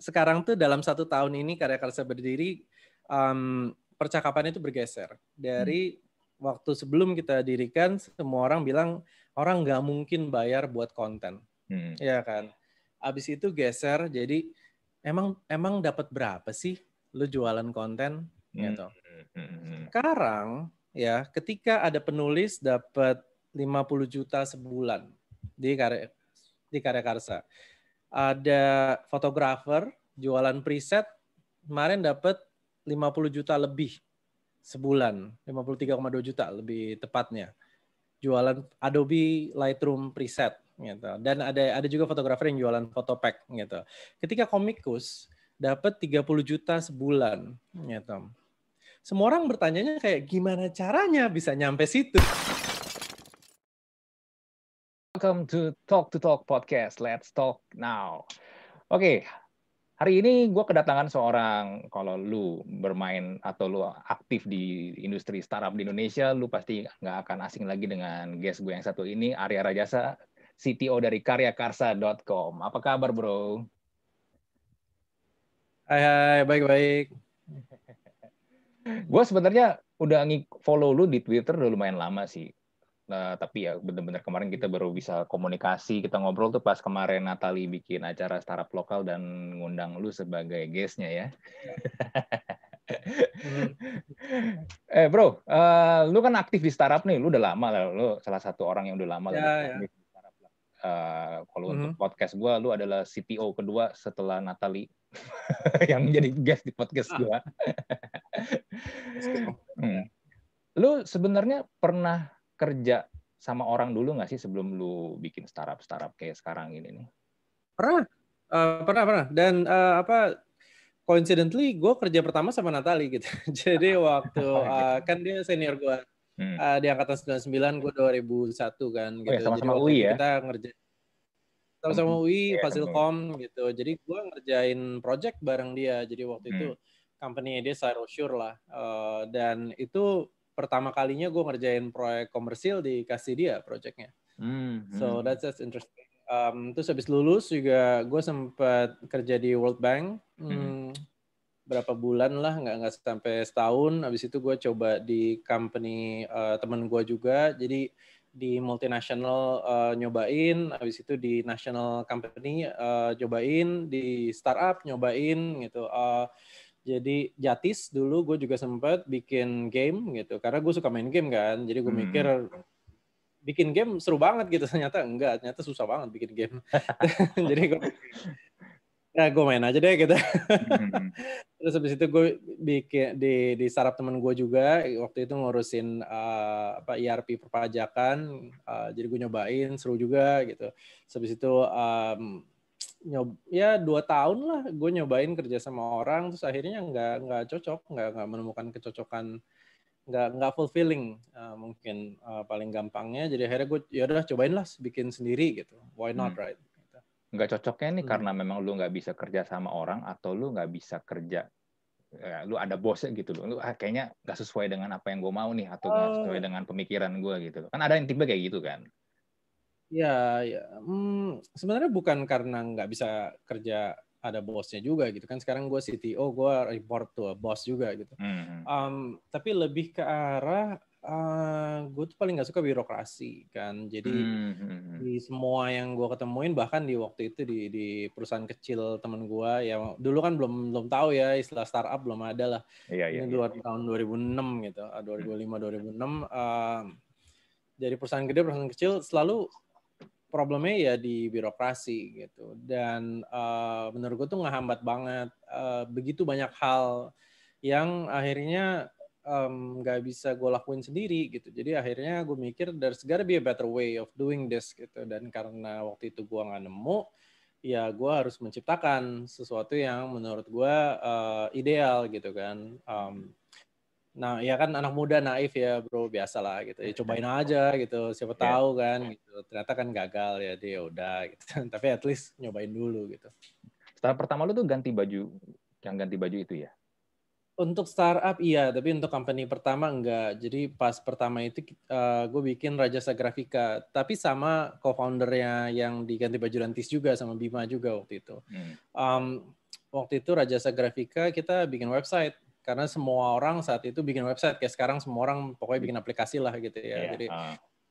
sekarang tuh dalam satu tahun ini karya karsa berdiri um, percakapan itu bergeser dari hmm. waktu sebelum kita dirikan semua orang bilang orang nggak mungkin bayar buat konten hmm. ya kan abis itu geser jadi emang emang dapat berapa sih lu jualan konten hmm. gitu hmm. sekarang ya ketika ada penulis dapat 50 juta sebulan di karya di karya karsa ada fotografer jualan preset kemarin dapat 50 juta lebih sebulan, 53,2 juta lebih tepatnya. Jualan Adobe Lightroom preset gitu. Dan ada ada juga fotografer yang jualan foto pack gitu. Ketika komikus dapat 30 juta sebulan gitu. Semua orang bertanyanya kayak gimana caranya bisa nyampe situ. Welcome to Talk to Talk podcast. Let's talk now. Oke, okay. hari ini gue kedatangan seorang kalau lu bermain atau lu aktif di industri startup di Indonesia, lu pasti nggak akan asing lagi dengan guest gue yang satu ini, Arya Rajasa, CTO dari karyakarsa.com. Apa kabar, bro? Hai, hai, baik-baik. gue sebenarnya udah follow lu di Twitter udah lumayan lama sih Nah, tapi ya benar-benar kemarin kita baru bisa komunikasi, kita ngobrol tuh pas kemarin Natali bikin acara startup lokal dan ngundang lu sebagai guestnya ya. Hmm. eh bro, uh, lu kan aktif di startup nih, lu udah lama lah, lu salah satu orang yang udah lama ya, lah ya. lah. Uh, kalau hmm. untuk podcast gue, lu adalah CTO kedua setelah Natali yang jadi guest di podcast ah. gue. hmm. Lu sebenarnya pernah kerja sama orang dulu nggak sih sebelum lu bikin startup startup kayak sekarang ini nih? Pernah, uh, pernah pernah. Dan uh, apa? Coincidentally, gue kerja pertama sama Natali gitu. Jadi waktu uh, kan dia senior gue hmm. uh, di angkatan 99, gue 2001 kan. Gitu. Oh, ya, sama-sama Jadi UI ya? Kita ngerjain sama-sama hmm. UI, yeah, Fasilkom gitu. Jadi gue ngerjain project bareng dia. Jadi waktu hmm. itu company dia Sure lah. Uh, dan itu pertama kalinya gue ngerjain proyek komersil dikasih dia proyeknya. Hmm, so hmm. that's just interesting. Um, terus habis lulus juga gue sempat kerja di World Bank. Hmm, hmm. Berapa bulan lah, nggak nggak sampai setahun. Habis itu gue coba di company uh, teman gue juga. Jadi di multinational uh, nyobain, habis itu di national company uh, nyobain, di startup nyobain gitu. Uh, jadi Jatis dulu gue juga sempat bikin game gitu karena gue suka main game kan. Jadi gue hmm. mikir bikin game seru banget gitu ternyata enggak ternyata susah banget bikin game. Jadi gue ya gue main aja deh gitu. Hmm. Terus habis itu gue bikin di di startup temen gue juga waktu itu ngurusin uh, apa ERP perpajakan. Uh, jadi gue nyobain seru juga gitu. Terus habis itu um, nyob ya dua tahun lah gue nyobain kerja sama orang terus akhirnya nggak nggak cocok nggak nggak menemukan kecocokan nggak nggak fulfilling uh, mungkin uh, paling gampangnya jadi akhirnya gue ya udah cobain lah bikin sendiri gitu why not hmm. right gitu. nggak cocoknya nih hmm. karena memang lu nggak bisa kerja sama orang atau lu nggak bisa kerja ya, lu ada bosnya gitu lu ah, kayaknya nggak sesuai dengan apa yang gue mau nih atau nggak oh. sesuai dengan pemikiran gue gitu kan ada yang tipe kayak gitu kan Ya, ya. Hmm, sebenarnya bukan karena nggak bisa kerja ada bosnya juga gitu kan. Sekarang gue CTO, gue report to a boss juga gitu. Hmm. Um, tapi lebih ke arah uh, eh, gue tuh paling nggak suka birokrasi kan. Jadi hmm, hmm, hmm. di semua yang gue ketemuin bahkan di waktu itu di di perusahaan kecil temen gue ya dulu kan belum belum tahu ya istilah startup belum ada lah. Iya, iya, Ini iya. tahun 2006 gitu, 2005 2006 uh, dari perusahaan gede perusahaan kecil selalu problemnya ya di birokrasi gitu. Dan uh, menurut gue tuh ngehambat banget. Uh, begitu banyak hal yang akhirnya nggak um, bisa gue lakuin sendiri gitu. Jadi akhirnya gue mikir there's gotta be a better way of doing this gitu. Dan karena waktu itu gue nggak nemu ya gue harus menciptakan sesuatu yang menurut gue uh, ideal gitu kan. Um, Nah, ya kan anak muda naif ya, bro, biasa lah gitu. Ya cobain aja gitu, siapa yeah. tahu kan gitu. Ternyata kan gagal ya, dia ya udah gitu. Tapi at least nyobain dulu gitu. Startup pertama lu tuh ganti baju, yang ganti baju itu ya? Untuk startup iya, tapi untuk company pertama enggak. Jadi pas pertama itu uh, gue bikin Raja Grafika, tapi sama co-foundernya yang diganti baju Rantis juga sama Bima juga waktu itu. Hmm. Um, waktu itu Raja Grafika kita bikin website karena semua orang saat itu bikin website kayak sekarang semua orang pokoknya bikin aplikasi lah gitu ya. Yeah. Jadi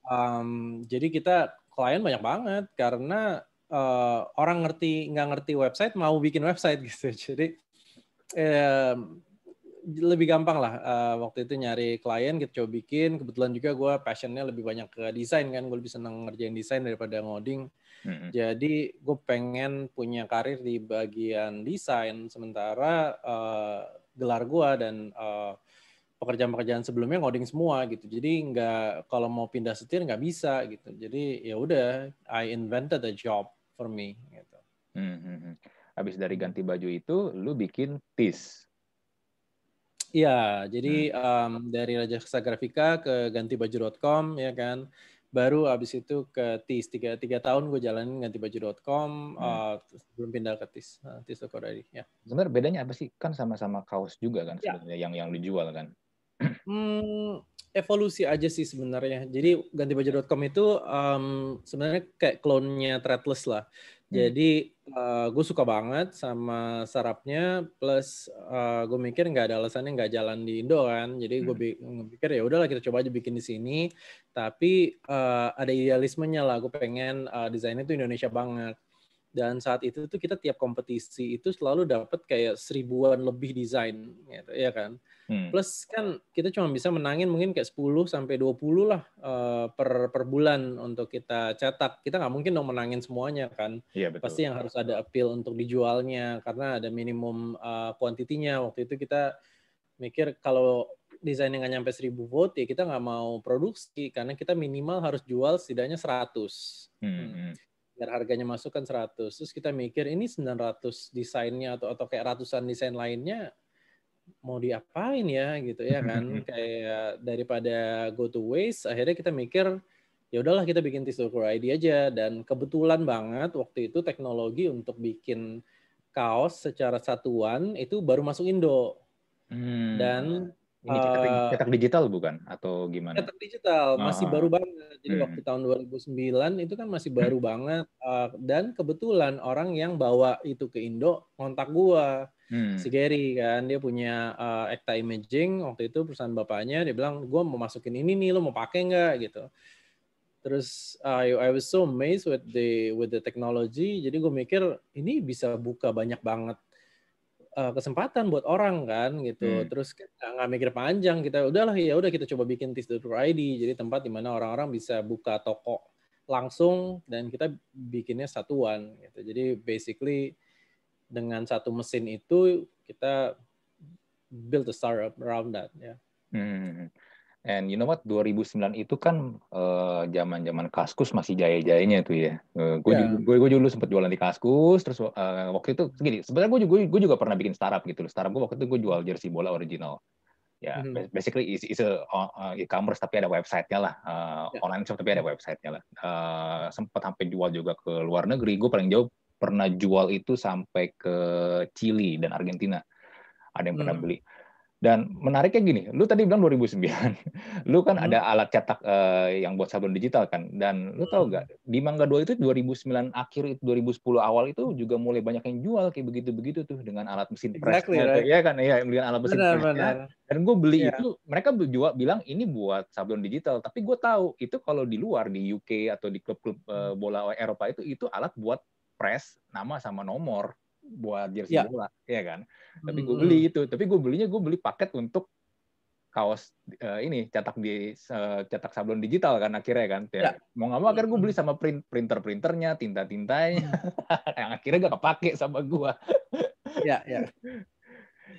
um, jadi kita klien banyak banget karena uh, orang ngerti nggak ngerti website mau bikin website gitu. Jadi um, lebih gampang lah uh, waktu itu nyari klien kita coba bikin. Kebetulan juga gue passionnya lebih banyak ke desain kan. Gue lebih senang ngerjain desain daripada ngoding. Mm-hmm. jadi gue pengen punya karir di bagian desain. Sementara uh, gelar gue dan uh, pekerjaan-pekerjaan sebelumnya ngoding semua gitu. Jadi nggak kalau mau pindah setir nggak bisa gitu. Jadi ya udah I invented a job for me gitu. Mm-hmm. Habis dari ganti baju itu, lu bikin TIS Iya, jadi um, dari Raja Grafika ke gantibaju.com ya kan. Baru abis itu ke TIS tiga, tiga tahun gue jalanin gantibaju.com hmm. uh, sebelum pindah ke TIS, uh, TIS Toko Ready. Ya. Sebenarnya bedanya apa sih? Kan sama-sama kaos juga kan ya. sebenarnya yang yang dijual kan. Hmm, evolusi aja sih sebenarnya. Jadi gantibaju.com itu um, sebenarnya kayak klonnya Threadless lah. Hmm. Jadi uh, gue suka banget sama sarapnya, plus uh, gue mikir nggak ada alasannya nggak jalan di Indo kan. Jadi gue hmm. pikir ya udahlah kita coba aja bikin di sini. Tapi uh, ada idealismenya lah. Gue pengen uh, desainnya tuh Indonesia banget. Dan saat itu tuh kita tiap kompetisi itu selalu dapat kayak seribuan lebih desain, gitu, ya kan. Hmm. Plus kan kita cuma bisa menangin mungkin kayak 10 sampai 20 lah uh, per per bulan untuk kita cetak. Kita nggak mungkin dong menangin semuanya kan. Iya, betul. Pasti yang harus ada appeal untuk dijualnya karena ada minimum uh, kuantitinya. Waktu itu kita mikir kalau desainnya nggak nyampe 1000 vote ya kita nggak mau produksi karena kita minimal harus jual setidaknya 100. Hmm. hmm. Biar harganya masuk kan 100. Terus kita mikir ini 900 desainnya atau atau kayak ratusan desain lainnya mau diapain ya gitu ya kan kayak daripada go to waste akhirnya kita mikir ya udahlah kita bikin Tisukur ID aja dan kebetulan banget waktu itu teknologi untuk bikin kaos secara satuan itu baru masuk Indo hmm. dan ini cetak, uh, cetak digital bukan atau gimana? Cetak digital masih uh, baru banget. Jadi hmm. waktu tahun 2009 itu kan masih baru hmm. banget uh, dan kebetulan orang yang bawa itu ke Indo kontak gua hmm. si Gary kan dia punya uh, Ekta Imaging waktu itu perusahaan bapaknya dia bilang gue mau masukin ini nih lo mau pakai nggak gitu terus uh, I was so amazed with the with the technology jadi gue mikir ini bisa buka banyak banget uh, kesempatan buat orang kan gitu hmm. terus nggak mikir panjang kita udahlah ya udah kita coba bikin Tis ID jadi tempat di mana orang-orang bisa buka toko langsung dan kita bikinnya satuan gitu jadi basically dengan satu mesin itu kita build a startup around that ya. Hmm. And you know what? 2009 itu kan zaman-zaman uh, Kaskus masih jaya-jayanya tuh ya. Uh, gue yeah. gue gue dulu sempat jualan di Kaskus, terus uh, waktu itu gini. Sebenarnya gue juga gue juga pernah bikin startup gitu. Startup gue waktu itu gue jual jersey bola original. Ya, yeah, mm-hmm. basically is is a uh, e-commerce tapi ada websitenya lah, uh, yeah. online shop tapi ada websitenya lah. Uh, sempat sampai jual juga ke luar negeri. Gue paling jauh pernah jual itu sampai ke Chili dan Argentina. Ada yang pernah hmm. beli. Dan menariknya gini, lu tadi bilang 2009, lu kan hmm. ada alat cetak uh, yang buat sablon digital kan, dan lu tahu nggak hmm. di Mangga 2 itu 2009 akhir itu 2010 awal itu juga mulai banyak yang jual kayak begitu-begitu tuh dengan alat mesin press, exactly, right? ya kan, ya dengan alat mesin benar, benar. Dan gue beli yeah. itu, mereka jual bilang ini buat sablon digital, tapi gue tahu itu kalau di luar di UK atau di klub-klub uh, bola Eropa itu itu alat buat press nama sama nomor buat jersey yeah. bola, ya kan. Tapi gue beli itu, tapi gue belinya gue beli paket untuk kaos uh, ini cetak di uh, cetak sablon digital kan akhirnya kan. Ya. Mau nggak mau akhirnya gue beli sama print printer printernya, tinta tintanya, yang akhirnya gak kepake sama gue. ya, ya.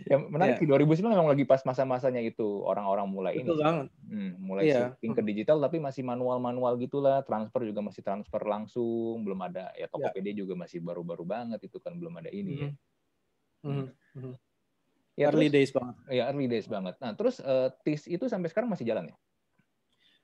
Ya menarik yeah. 2009 memang lagi pas masa-masanya itu orang-orang mulai Betul ini. Banget. Hmm, mulai yeah. shifting ke digital tapi masih manual-manual gitulah, transfer juga masih transfer langsung, belum ada ya Tokopedia yeah. juga masih baru-baru banget itu kan belum ada ini mm -hmm. ya. Mm -hmm. hmm. Ya, early terus, days banget. Ya, early days banget. Nah, terus uh, TIS itu sampai sekarang masih jalan ya?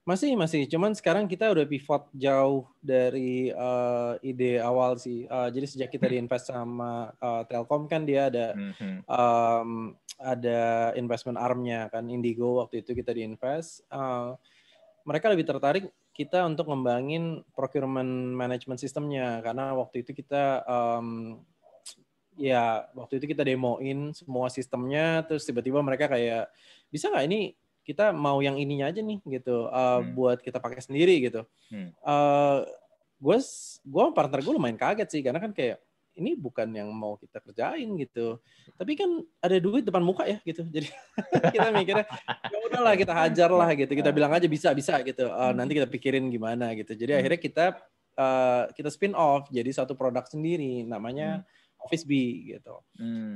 Masih, masih. Cuman sekarang kita udah pivot jauh dari uh, ide awal sih. Uh, jadi sejak kita diinvest sama uh, Telkom kan dia ada um, ada investment armnya kan Indigo waktu itu kita diinvest. Uh, mereka lebih tertarik kita untuk ngembangin procurement management sistemnya karena waktu itu kita um, ya waktu itu kita demoin semua sistemnya terus tiba-tiba mereka kayak bisa nggak ini kita mau yang ininya aja nih gitu uh, hmm. buat kita pakai sendiri gitu. Hmm. Uh, gue gue partner gue lumayan kaget sih karena kan kayak ini bukan yang mau kita kerjain gitu. Tapi kan ada duit depan muka ya gitu. Jadi kita mikirnya ya udahlah kita hajar lah gitu. Kita bilang aja bisa bisa gitu. Uh, nanti kita pikirin gimana gitu. Jadi akhirnya kita uh, kita spin off jadi satu produk sendiri namanya Office B gitu.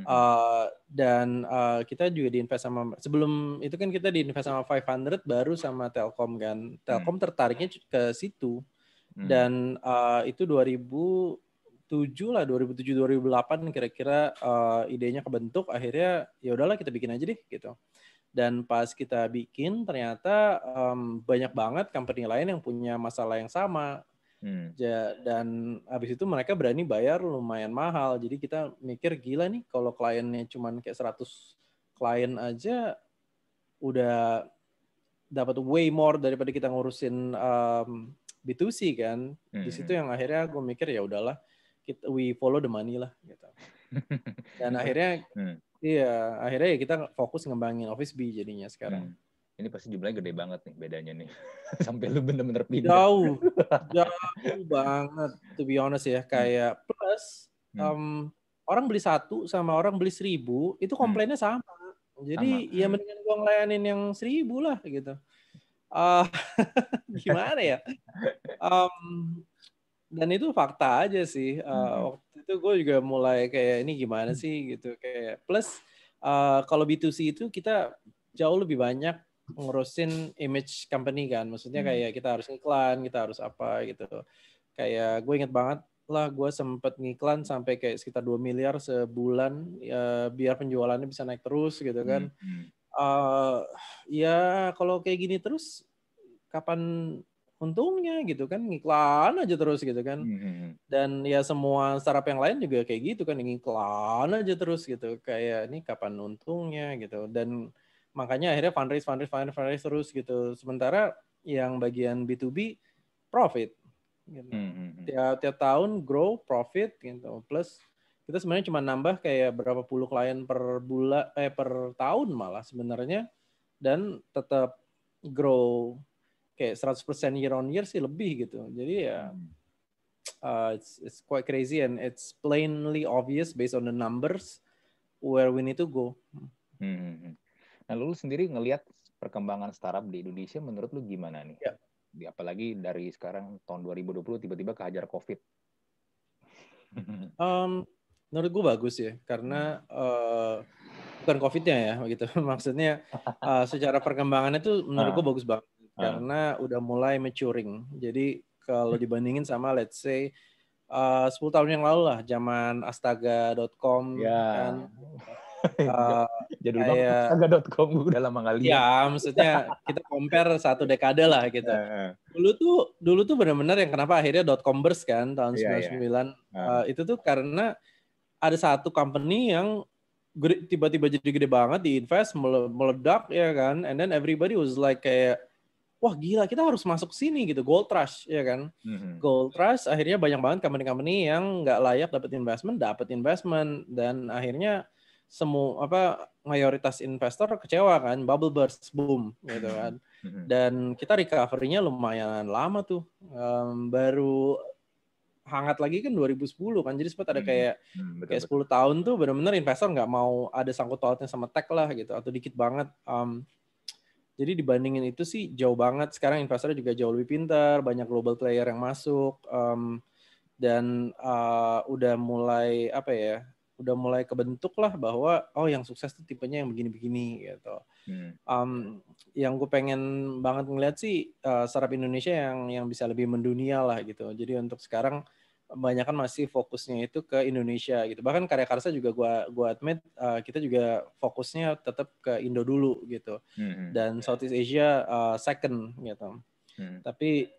Uh, dan uh, kita juga diinvest sama sebelum itu kan kita diinvest sama 500 baru sama Telkom kan. Telkom tertariknya ke situ. Dan uh, itu 2000 2007 lah 2007 2008 kira-kira uh, idenya kebentuk akhirnya ya udahlah kita bikin aja deh gitu dan pas kita bikin ternyata um, banyak banget company lain yang punya masalah yang sama hmm. ja, dan habis itu mereka berani bayar lumayan mahal jadi kita mikir gila nih kalau kliennya cuman kayak 100 klien aja udah dapat way more daripada kita ngurusin um, B2C kan. Hmm. Di situ hmm. yang akhirnya gue mikir ya udahlah kita we follow the money lah gitu. Dan akhirnya hmm. iya, akhirnya ya kita fokus ngembangin Office B jadinya sekarang. Hmm. Ini pasti jumlahnya gede banget nih bedanya nih. Sampai lu bener-bener pindah. Jauh. jauh banget to be honest ya. Hmm. Kayak plus hmm. um, orang beli satu sama orang beli seribu itu hmm. komplainnya sama. Jadi sama. ya mendingan gua ngelayanin yang seribu lah gitu. Uh, gimana ya? Um, dan itu fakta aja sih. Uh, waktu itu gue juga mulai kayak ini gimana hmm. sih gitu kayak plus uh, kalau B2C itu kita jauh lebih banyak ngurusin image company kan. Maksudnya hmm. kayak kita harus iklan, kita harus apa gitu. Kayak gue inget banget lah gue sempet ngiklan sampai kayak sekitar 2 miliar sebulan ya, biar penjualannya bisa naik terus gitu kan. Uh, ya kalau kayak gini terus kapan untungnya gitu kan ngiklan aja terus gitu kan hmm, hmm, hmm. dan ya semua startup yang lain juga kayak gitu kan ngiklan aja terus gitu kayak ini kapan untungnya gitu dan makanya akhirnya fundraise fundraise fundraise, fundraise terus gitu sementara yang bagian B2B profit gitu. tiap tiap tahun grow profit gitu plus kita sebenarnya cuma nambah kayak berapa puluh klien per bulan eh per tahun malah sebenarnya dan tetap grow kayak 100% year on year sih lebih gitu. Jadi ya uh, it's, it's quite crazy and it's plainly obvious based on the numbers where we need to go. Hmm. Nah, lu sendiri ngelihat perkembangan startup di Indonesia menurut lu gimana nih? Ya. Apalagi dari sekarang tahun 2020 tiba-tiba kehajar COVID. um, menurut gue bagus ya, karena uh, bukan COVID-nya ya, gitu. Maksudnya uh, secara perkembangannya tuh menurut gue bagus banget Ah. karena udah mulai maturing. Jadi kalau hmm. dibandingin sama let's say uh, 10 tahun yang lalu lah zaman astaga.com ya. kan uh, jadi kayak, astaga.com udah lama kali. Ya, maksudnya kita compare satu dekade lah gitu. Dulu tuh dulu tuh benar-benar yang kenapa akhirnya .com burst kan tahun yeah, 99 yeah. Uh, itu tuh karena ada satu company yang tiba-tiba jadi gede banget di invest meledak ya kan. And then everybody was like kayak wah gila kita harus masuk sini gitu. Gold rush ya kan. Mm-hmm. gold rush akhirnya banyak banget company-company yang nggak layak dapat investment dapat investment. Dan akhirnya semua apa mayoritas investor kecewa kan bubble burst boom gitu kan mm-hmm. dan kita recovery-nya lumayan lama tuh um, baru hangat lagi kan 2010 kan jadi sempat ada mm-hmm. kayak hmm, betul, kayak 10 tahun tuh benar-benar investor nggak mau ada sangkut pautnya sama tech lah gitu atau dikit banget um, jadi dibandingin itu sih jauh banget. Sekarang investornya juga jauh lebih pintar, banyak global player yang masuk um, dan uh, udah mulai apa ya? Udah mulai kebentuk lah bahwa oh yang sukses tuh tipenya yang begini-begini gitu. Hmm. Um, yang gue pengen banget ngeliat sih uh, startup Indonesia yang yang bisa lebih mendunia lah gitu. Jadi untuk sekarang banyak kan masih fokusnya itu ke Indonesia gitu. Bahkan karya karsa juga gua gua admit uh, kita juga fokusnya tetap ke Indo dulu gitu. Hmm. Dan Southeast Asia uh, second gitu. Hmm. Tapi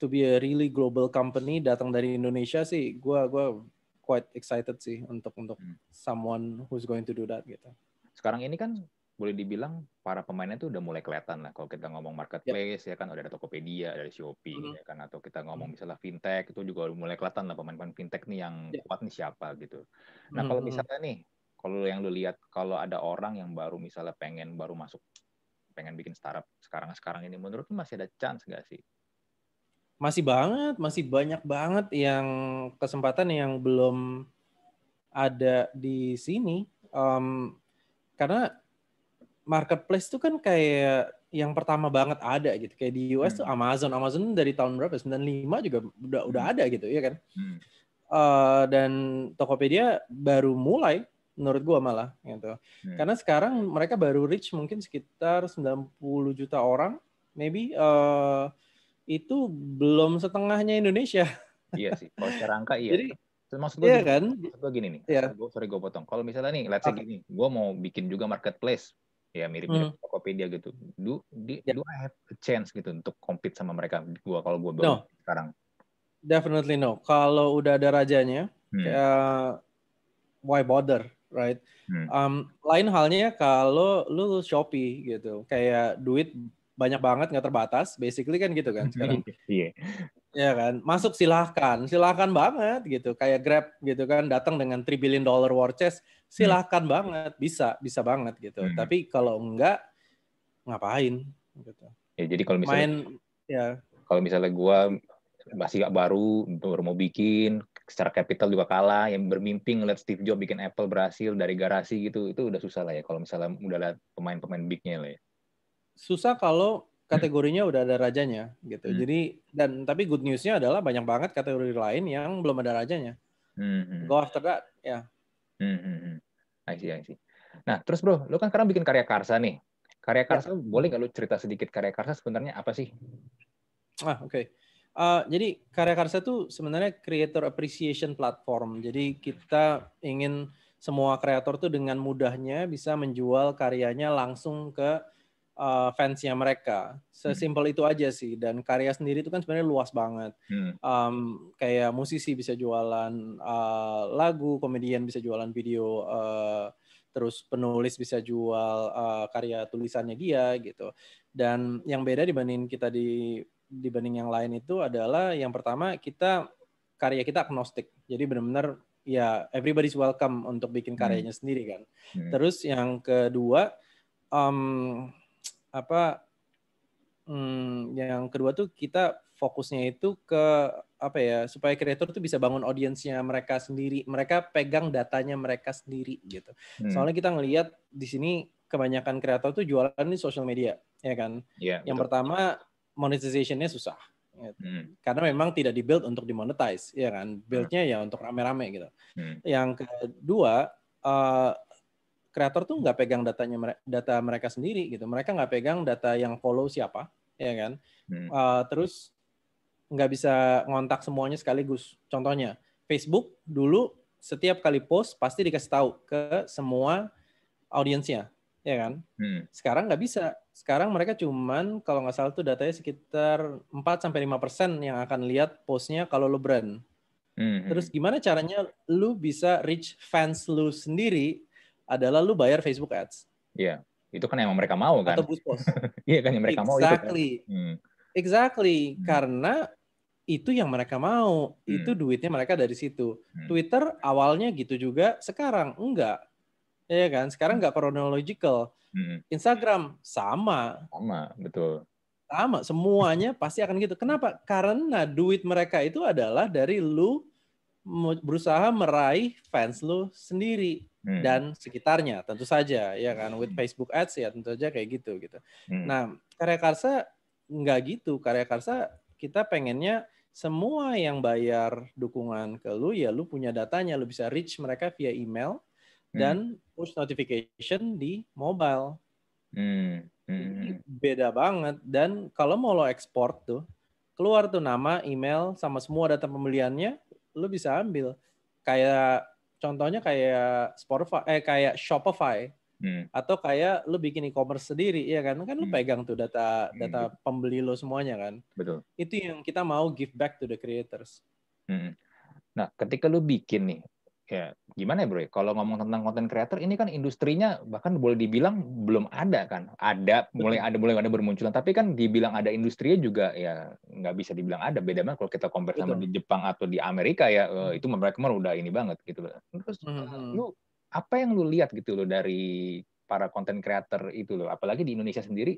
to be a really global company datang dari Indonesia sih gua gua quite excited sih untuk untuk hmm. someone who's going to do that gitu. Sekarang ini kan boleh dibilang para pemainnya tuh udah mulai kelihatan lah kalau kita ngomong marketplace ya, ya kan udah ada Tokopedia, dari Shopee mm. ya kan atau kita ngomong mm. misalnya fintech itu juga udah mulai kelihatan lah pemain-pemain fintech nih yang yeah. kuat nih siapa gitu. Nah, mm. kalau misalnya nih kalau yang lu lihat kalau ada orang yang baru misalnya pengen baru masuk pengen bikin startup sekarang-sekarang ini menurut lu masih ada chance gak sih? Masih banget, masih banyak banget yang kesempatan yang belum ada di sini. Um, karena marketplace itu kan kayak yang pertama banget ada gitu. Kayak di US hmm. tuh Amazon. Amazon dari tahun berapa? 95 juga udah udah hmm. ada gitu, ya kan? Hmm. Uh, dan Tokopedia baru mulai menurut gua malah gitu. Hmm. Karena sekarang mereka baru reach mungkin sekitar 90 juta orang, maybe uh, itu belum setengahnya Indonesia. Iya sih, kalau secara angka iya. Jadi, maksud gue iya gini, kan? Maksud gue gini nih, iya. gue sorry gue potong. Kalau misalnya nih, let's say gini, gue mau bikin juga marketplace, ya mirip-mirip hmm. Tokopedia gitu. Do, di, yeah. do I have a chance gitu untuk compete sama mereka? Gue kalau gue baru no. sekarang. Definitely no. Kalau udah ada rajanya, hmm. kayak why bother, right? Hmm. Um, lain halnya kalau lu Shopee gitu, kayak duit banyak banget nggak terbatas, basically kan gitu kan sekarang. Iya. Ya kan, masuk silahkan, silahkan banget gitu. Kayak Grab gitu kan, datang dengan 3 billion dollar war chest, silahkan hmm. banget, bisa, bisa banget gitu. Hmm. Tapi kalau enggak, ngapain? Gitu. Ya jadi kalau misalnya, Main, ya. kalau misalnya gue masih gak baru, baru mau bikin, secara capital juga kalah, yang bermimpi ngeliat Steve Jobs bikin Apple berhasil dari garasi gitu, itu udah susah lah ya kalau misalnya udah lihat pemain-pemain bignya lah ya. Susah kalau kategorinya udah ada rajanya gitu. Hmm. Jadi dan tapi good newsnya adalah banyak banget kategori lain yang belum ada rajanya. Hmm. hmm. Go after that, ya. Yeah. Hmm, hmm. Hmm. I see, I see. Nah, terus bro, lu kan sekarang bikin karya karsa nih. Karya karsa, ya. boleh nggak lu cerita sedikit karya karsa sebenarnya apa sih? Ah, oke. Okay. Uh, jadi karya karsa itu sebenarnya creator appreciation platform. Jadi kita ingin semua kreator tuh dengan mudahnya bisa menjual karyanya langsung ke uh, fansnya mereka. Sesimpel hmm. itu aja sih. Dan karya sendiri itu kan sebenarnya luas banget. Hmm. Um, kayak musisi bisa jualan uh, lagu, komedian bisa jualan video, uh, terus penulis bisa jual uh, karya tulisannya dia gitu. Dan yang beda dibanding kita di dibanding yang lain itu adalah yang pertama kita karya kita agnostik. Jadi benar-benar ya everybody's welcome untuk bikin hmm. karyanya hmm. sendiri kan. Hmm. Terus yang kedua um, apa hmm, yang kedua tuh kita fokusnya itu ke apa ya supaya kreator tuh bisa bangun audiensnya mereka sendiri mereka pegang datanya mereka sendiri gitu hmm. soalnya kita ngelihat di sini kebanyakan kreator tuh jualan di sosial media ya kan yeah, yang betul. pertama monetizationnya susah gitu. hmm. karena memang tidak dibuild untuk dimonetize ya kan buildnya hmm. ya untuk rame-rame gitu hmm. yang kedua uh, kreator tuh nggak pegang datanya data mereka sendiri gitu. Mereka nggak pegang data yang follow siapa, ya kan? Hmm. Uh, terus nggak bisa ngontak semuanya sekaligus. Contohnya Facebook dulu setiap kali post pasti dikasih tahu ke semua audiensnya, ya kan? Hmm. Sekarang nggak bisa. Sekarang mereka cuman kalau nggak salah tuh datanya sekitar 4 sampai lima persen yang akan lihat postnya kalau lo brand. Hmm. Terus gimana caranya lu bisa reach fans lu sendiri adalah lu bayar Facebook Ads. Iya, itu kan emang mereka mau kan. Atau boost post. iya kan yang mereka exactly. mau itu kan. Hmm. Exactly, hmm. karena itu yang mereka mau, hmm. itu duitnya mereka dari situ. Hmm. Twitter awalnya gitu juga, sekarang enggak. Ya kan, sekarang enggak chronological. Hmm. Instagram sama. Sama, betul. Sama, semuanya pasti akan gitu. Kenapa? Karena duit mereka itu adalah dari lu berusaha meraih fans lu sendiri hmm. dan sekitarnya tentu saja ya kan with hmm. Facebook Ads ya tentu saja kayak gitu gitu. Hmm. Nah karya karsa nggak gitu karya karsa kita pengennya semua yang bayar dukungan ke lu ya lu punya datanya lu bisa reach mereka via email hmm. dan push notification di mobile. Hmm. Hmm. Beda banget dan kalau mau lo ekspor tuh keluar tuh nama, email sama semua data pembeliannya lu bisa ambil kayak contohnya kayak Spotify eh kayak Shopify hmm. atau kayak lu bikin e-commerce sendiri ya kan kan lu hmm. pegang tuh data hmm, data hmm. pembeli lo semuanya kan betul itu yang kita mau give back to the creators hmm. nah ketika lu bikin nih ya gimana ya bro? Kalau ngomong tentang konten creator ini kan industrinya bahkan boleh dibilang belum ada kan. Ada mulai ada mulai ada bermunculan tapi kan dibilang ada industrinya juga ya nggak bisa dibilang ada. Beda banget kalau kita compare sama di Jepang atau di Amerika ya hmm. itu mereka mah udah ini banget gitu loh. Terus hmm. lu apa yang lu lihat gitu loh dari para konten creator itu loh. Apalagi di Indonesia sendiri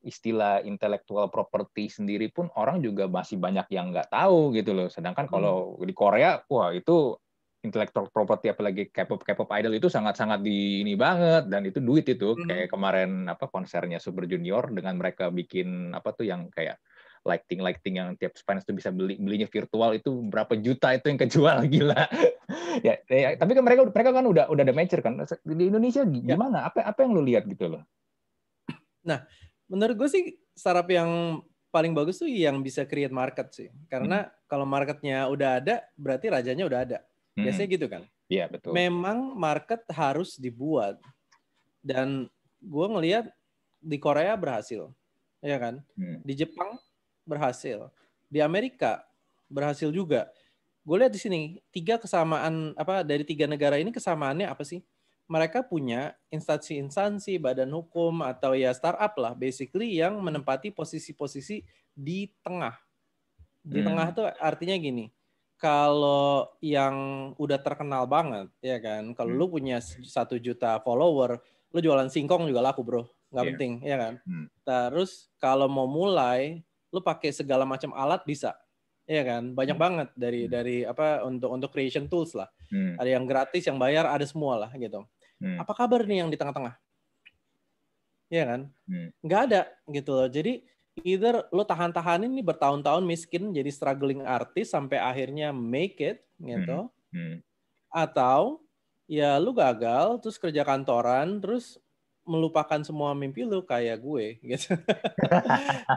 istilah intellectual property sendiri pun orang juga masih banyak yang nggak tahu gitu loh. Sedangkan kalau hmm. di Korea, wah itu intellectual property apalagi K-pop K-pop idol itu sangat-sangat di ini banget dan itu duit itu hmm. kayak kemarin apa konsernya Super Junior dengan mereka bikin apa tuh yang kayak lighting lighting yang tiap fans tuh bisa beli belinya virtual itu berapa juta itu yang kejual gila ya, ya tapi kan mereka mereka kan udah udah ada mature kan di Indonesia ya. gimana ya. apa apa yang lu lihat gitu loh nah menurut gue sih startup yang paling bagus tuh yang bisa create market sih karena hmm. kalau marketnya udah ada berarti rajanya udah ada Hmm. Biasanya gitu kan? Iya, betul. Memang market harus dibuat. Dan gue ngelihat di Korea berhasil. Ya kan? Hmm. Di Jepang berhasil. Di Amerika berhasil juga. Gue lihat di sini tiga kesamaan apa dari tiga negara ini kesamaannya apa sih? Mereka punya instansi-instansi, badan hukum atau ya startup lah, basically yang menempati posisi-posisi di tengah. Di hmm. tengah tuh artinya gini, kalau yang udah terkenal banget ya kan kalau hmm. lu punya satu juta follower lu jualan singkong juga laku bro nggak yeah. penting ya kan hmm. terus kalau mau mulai lu pakai segala macam alat bisa ya kan banyak hmm. banget dari hmm. dari apa untuk untuk creation tools lah hmm. ada yang gratis yang bayar ada semua lah gitu hmm. apa kabar nih yang di tengah-tengah ya kan hmm. nggak ada gitu loh jadi either lo tahan-tahanin nih bertahun-tahun miskin jadi struggling artis sampai akhirnya make it gitu. Hmm. Hmm. Atau ya lu gagal terus kerja kantoran terus melupakan semua mimpi lu kayak gue gitu.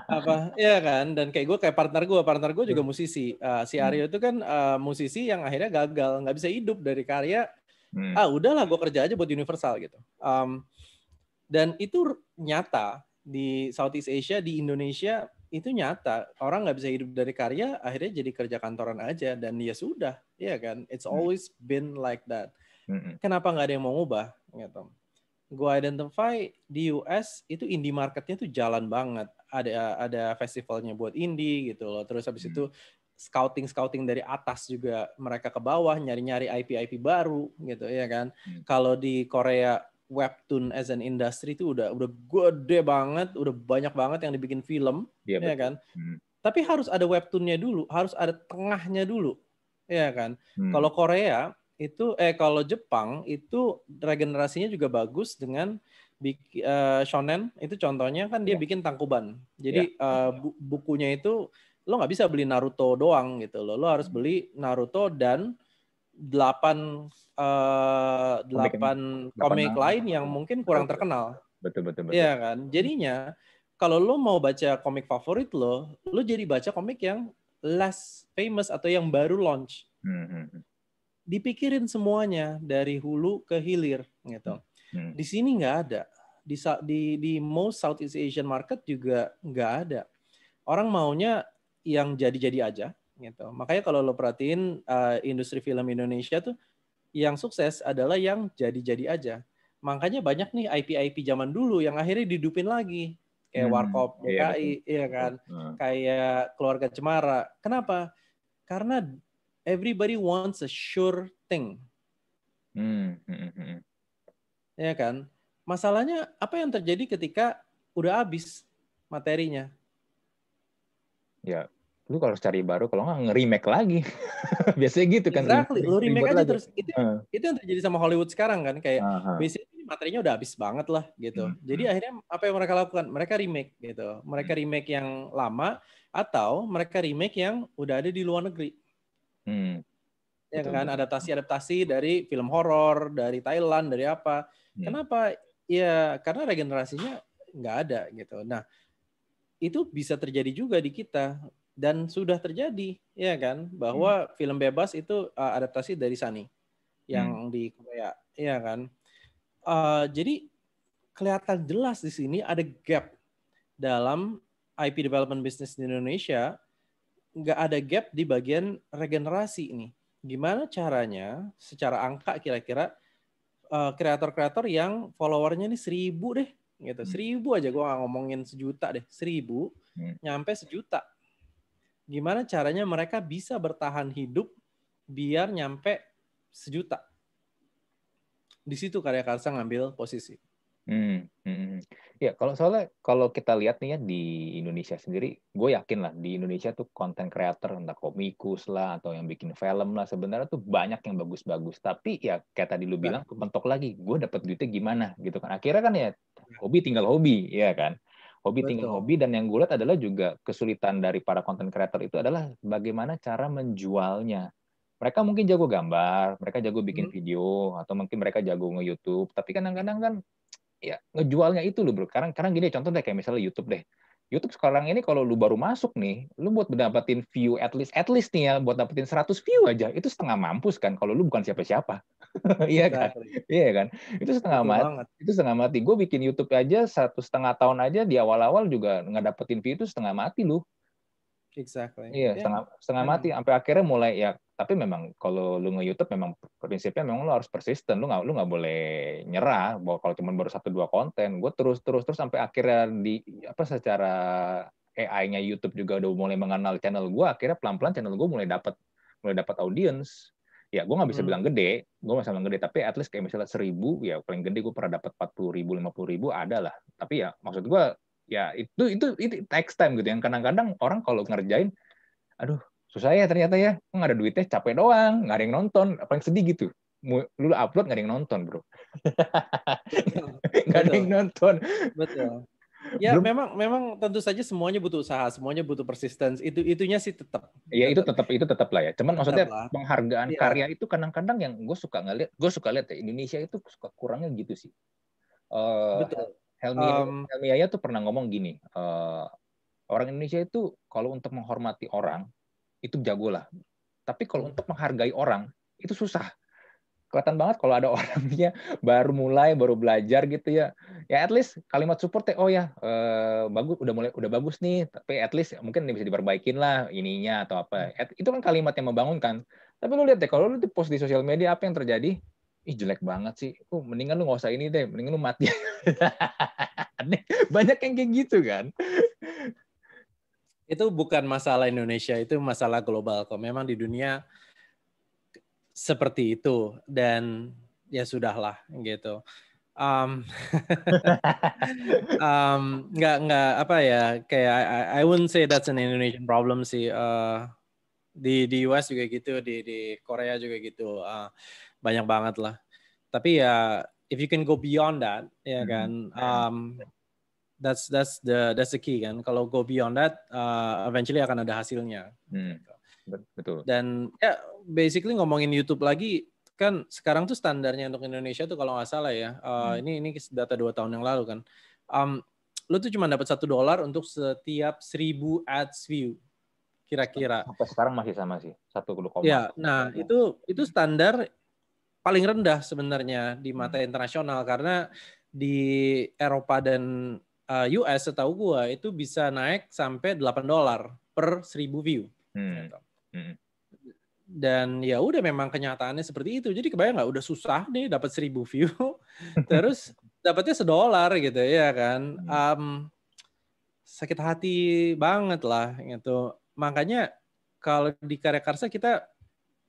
apa ya kan dan kayak gue kayak partner gue partner gue juga hmm. musisi uh, si hmm. Aryo itu kan uh, musisi yang akhirnya gagal nggak bisa hidup dari karya hmm. ah udahlah gue kerja aja buat Universal gitu um, dan itu nyata di Southeast Asia di Indonesia itu nyata. Orang nggak bisa hidup dari karya akhirnya jadi kerja kantoran aja. Dan ya sudah ya kan? It's hmm. always been like that. Hmm. kenapa nggak ada yang mau ngubah? Gitu. Gue identify di US itu indie marketnya tuh jalan banget. Ada ada festivalnya buat indie gitu loh. Terus habis hmm. itu scouting scouting dari atas juga mereka ke bawah nyari nyari IP IP baru gitu ya kan? Hmm. kalau di Korea webtoon as an industry itu udah udah gede banget, udah banyak banget yang dibikin film, ya, ya kan. Hmm. Tapi harus ada webtoonnya dulu, harus ada tengahnya dulu, ya kan. Hmm. Kalau Korea itu, eh kalau Jepang itu regenerasinya juga bagus dengan uh, shonen itu contohnya kan dia ya. bikin tangkuban. Jadi ya. uh, bu bukunya itu lo nggak bisa beli Naruto doang gitu loh, lo harus hmm. beli Naruto dan delapan uh, delapan komik, komik lain yang mungkin kurang terkenal. Betul betul betul. Iya kan. Jadinya kalau lo mau baca komik favorit lo, lo jadi baca komik yang less famous atau yang baru launch. Hmm. hmm, hmm. Dipikirin semuanya dari hulu ke hilir gitu. Hmm. Di sini nggak ada. Di di di most Southeast Asian market juga nggak ada. Orang maunya yang jadi-jadi aja gitu. Makanya kalau lo perhatiin uh, industri film Indonesia tuh yang sukses adalah yang jadi-jadi aja. Makanya banyak nih IP-IP zaman dulu yang akhirnya didupin lagi kayak hmm, Warkop DKI, iya, iya kan, hmm. kayak Keluarga Cemara. Kenapa? Karena everybody wants a sure thing. Hmm. Hmm. hmm. Ya kan? Masalahnya apa yang terjadi ketika udah habis materinya? Ya, lu kalau cari baru kalau nggak nge-remake lagi biasanya gitu kan exactly lu remake aja lagi. terus itu uh. itu yang terjadi sama Hollywood sekarang kan kayak uh-huh. basically materinya udah habis banget lah gitu hmm. jadi akhirnya apa yang mereka lakukan mereka remake gitu mereka hmm. remake yang lama atau mereka remake yang udah ada di luar negeri hmm. ya betul, kan adaptasi-adaptasi dari film horor dari Thailand dari apa hmm. kenapa ya karena regenerasinya nggak ada gitu nah itu bisa terjadi juga di kita dan sudah terjadi ya kan bahwa hmm. film bebas itu uh, adaptasi dari Sani yang hmm. di Korea ya kan uh, jadi kelihatan jelas di sini ada gap dalam IP development business di Indonesia nggak ada gap di bagian regenerasi ini gimana caranya secara angka kira-kira uh, kreator-kreator yang followernya ini seribu deh gitu hmm. seribu aja gue nggak ngomongin sejuta deh seribu hmm. nyampe sejuta gimana caranya mereka bisa bertahan hidup biar nyampe sejuta di situ karya karsa ngambil posisi Hmm, hmm, hmm. Ya, kalau soalnya kalau kita lihat nih ya di Indonesia sendiri, gue yakin lah di Indonesia tuh konten creator entah komikus lah atau yang bikin film lah sebenarnya tuh banyak yang bagus-bagus. Tapi ya kayak tadi lu bilang kepentok lagi, gue dapat duitnya gimana gitu kan. Akhirnya kan ya hobi tinggal hobi, ya kan. Hobi Betul. tinggal hobi dan yang gue lihat adalah juga kesulitan dari para konten creator itu adalah bagaimana cara menjualnya mereka mungkin jago gambar, mereka jago bikin hmm. video, atau mungkin mereka jago nge-YouTube, tapi kadang-kadang kan ya ngejualnya itu loh bro. Sekarang sekarang gini contoh deh kayak misalnya YouTube deh. YouTube sekarang ini kalau lu baru masuk nih, lu buat dapetin view at least at least nih ya, buat dapetin 100 view aja, itu setengah mampus kan kalau lu bukan siapa-siapa. iya kan? Iya kan? Itu setengah mati. Banget. Itu setengah mati. Gue bikin YouTube aja satu setengah tahun aja di awal-awal juga nggak dapetin view itu setengah mati lu. Exactly. Iya, yeah. setengah setengah mati sampai akhirnya mulai ya tapi memang kalau lu nge YouTube memang prinsipnya memang lu harus persisten lu nggak lu nggak boleh nyerah bahwa kalau cuma baru satu dua konten gue terus terus terus sampai akhirnya di apa secara AI-nya YouTube juga udah mulai mengenal channel gue akhirnya pelan pelan channel gue mulai dapat mulai dapat audience ya gue nggak bisa hmm. bilang gede gue nggak bisa bilang gede tapi at least kayak misalnya seribu ya paling gede gue pernah dapat empat puluh ribu lima puluh ribu ada lah. Tapi ya maksud gue ya itu itu itu takes time gitu yang kadang-kadang orang kalau ngerjain aduh susah ya ternyata ya nggak ada duitnya capek doang nggak ada yang nonton. Apa yang sedih gitu. Lu upload nggak ada yang nonton bro. Nggak ada yang nonton. Betul ya Belum, memang memang tentu saja semuanya butuh usaha semuanya butuh persistence itu itunya sih tetap ya itu tetap itu tetap lah ya cuman tetap maksudnya lah. penghargaan ya. karya itu kadang-kadang yang gue suka ngeliat gue suka lihat ya Indonesia itu suka kurangnya gitu sih uh, betul Helmi um, Helmi Yaya tuh pernah ngomong gini uh, orang Indonesia itu kalau untuk menghormati orang itu jago lah. Tapi kalau untuk menghargai orang itu susah. Kelihatan banget kalau ada orangnya baru mulai, baru belajar gitu ya. Ya at least kalimat support oh ya eh, bagus, udah mulai, udah bagus nih. Tapi at least mungkin bisa diperbaikin lah ininya atau apa. At, itu kan kalimat yang membangunkan. Tapi lu lihat deh, kalau lu post di sosial media apa yang terjadi? Ih jelek banget sih. Oh, mendingan lu nggak usah ini deh, mendingan lu mati. Banyak yang kayak gitu kan itu bukan masalah Indonesia, itu masalah global kok. Memang di dunia seperti itu dan ya sudahlah gitu. Um, um, nggak nggak apa ya kayak I, I wouldn't say that's an Indonesian problem sih. Uh, di di US juga gitu, di di Korea juga gitu, uh, banyak banget lah. Tapi ya if you can go beyond that, ya kan. Um, that's that's the that's the key kan. Kalau go beyond that, uh, eventually akan ada hasilnya. Hmm. Betul. Dan ya basically ngomongin YouTube lagi kan sekarang tuh standarnya untuk Indonesia tuh kalau nggak salah ya. Uh, hmm. Ini ini data dua tahun yang lalu kan. Um, lu tuh cuma dapat satu dolar untuk setiap seribu ads view kira-kira. Sampai sekarang masih sama sih satu koma. Ya, nah itu itu standar paling rendah sebenarnya di mata hmm. internasional karena di Eropa dan uh, eh, US setahu gua itu bisa naik sampai 8 dolar per 1000 view. Hmm. Gitu. Hmm. Dan ya udah memang kenyataannya seperti itu. Jadi kebayang nggak udah susah nih dapat 1000 view, terus dapatnya sedolar gitu ya kan. Um, sakit hati banget lah gitu. Makanya kalau di karya karsa kita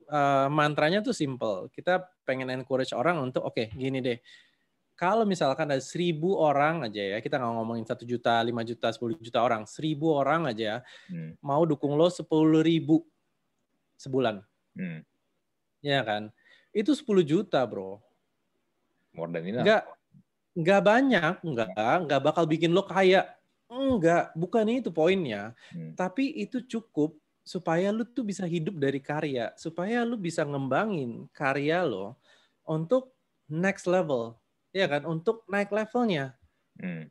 uh, mantranya tuh simple. Kita pengen encourage orang untuk oke okay, gini deh kalau misalkan ada seribu orang aja ya, kita nggak ngomongin satu juta, lima juta, sepuluh juta orang, seribu orang aja hmm. mau dukung lo sepuluh ribu sebulan, hmm. ya kan? Itu sepuluh juta bro. More than enough. Nggak, nggak banyak, nggak, nggak bakal bikin lo kaya. Enggak, bukan itu poinnya. Hmm. Tapi itu cukup supaya lu tuh bisa hidup dari karya, supaya lu bisa ngembangin karya lo untuk next level ya kan untuk naik levelnya hmm.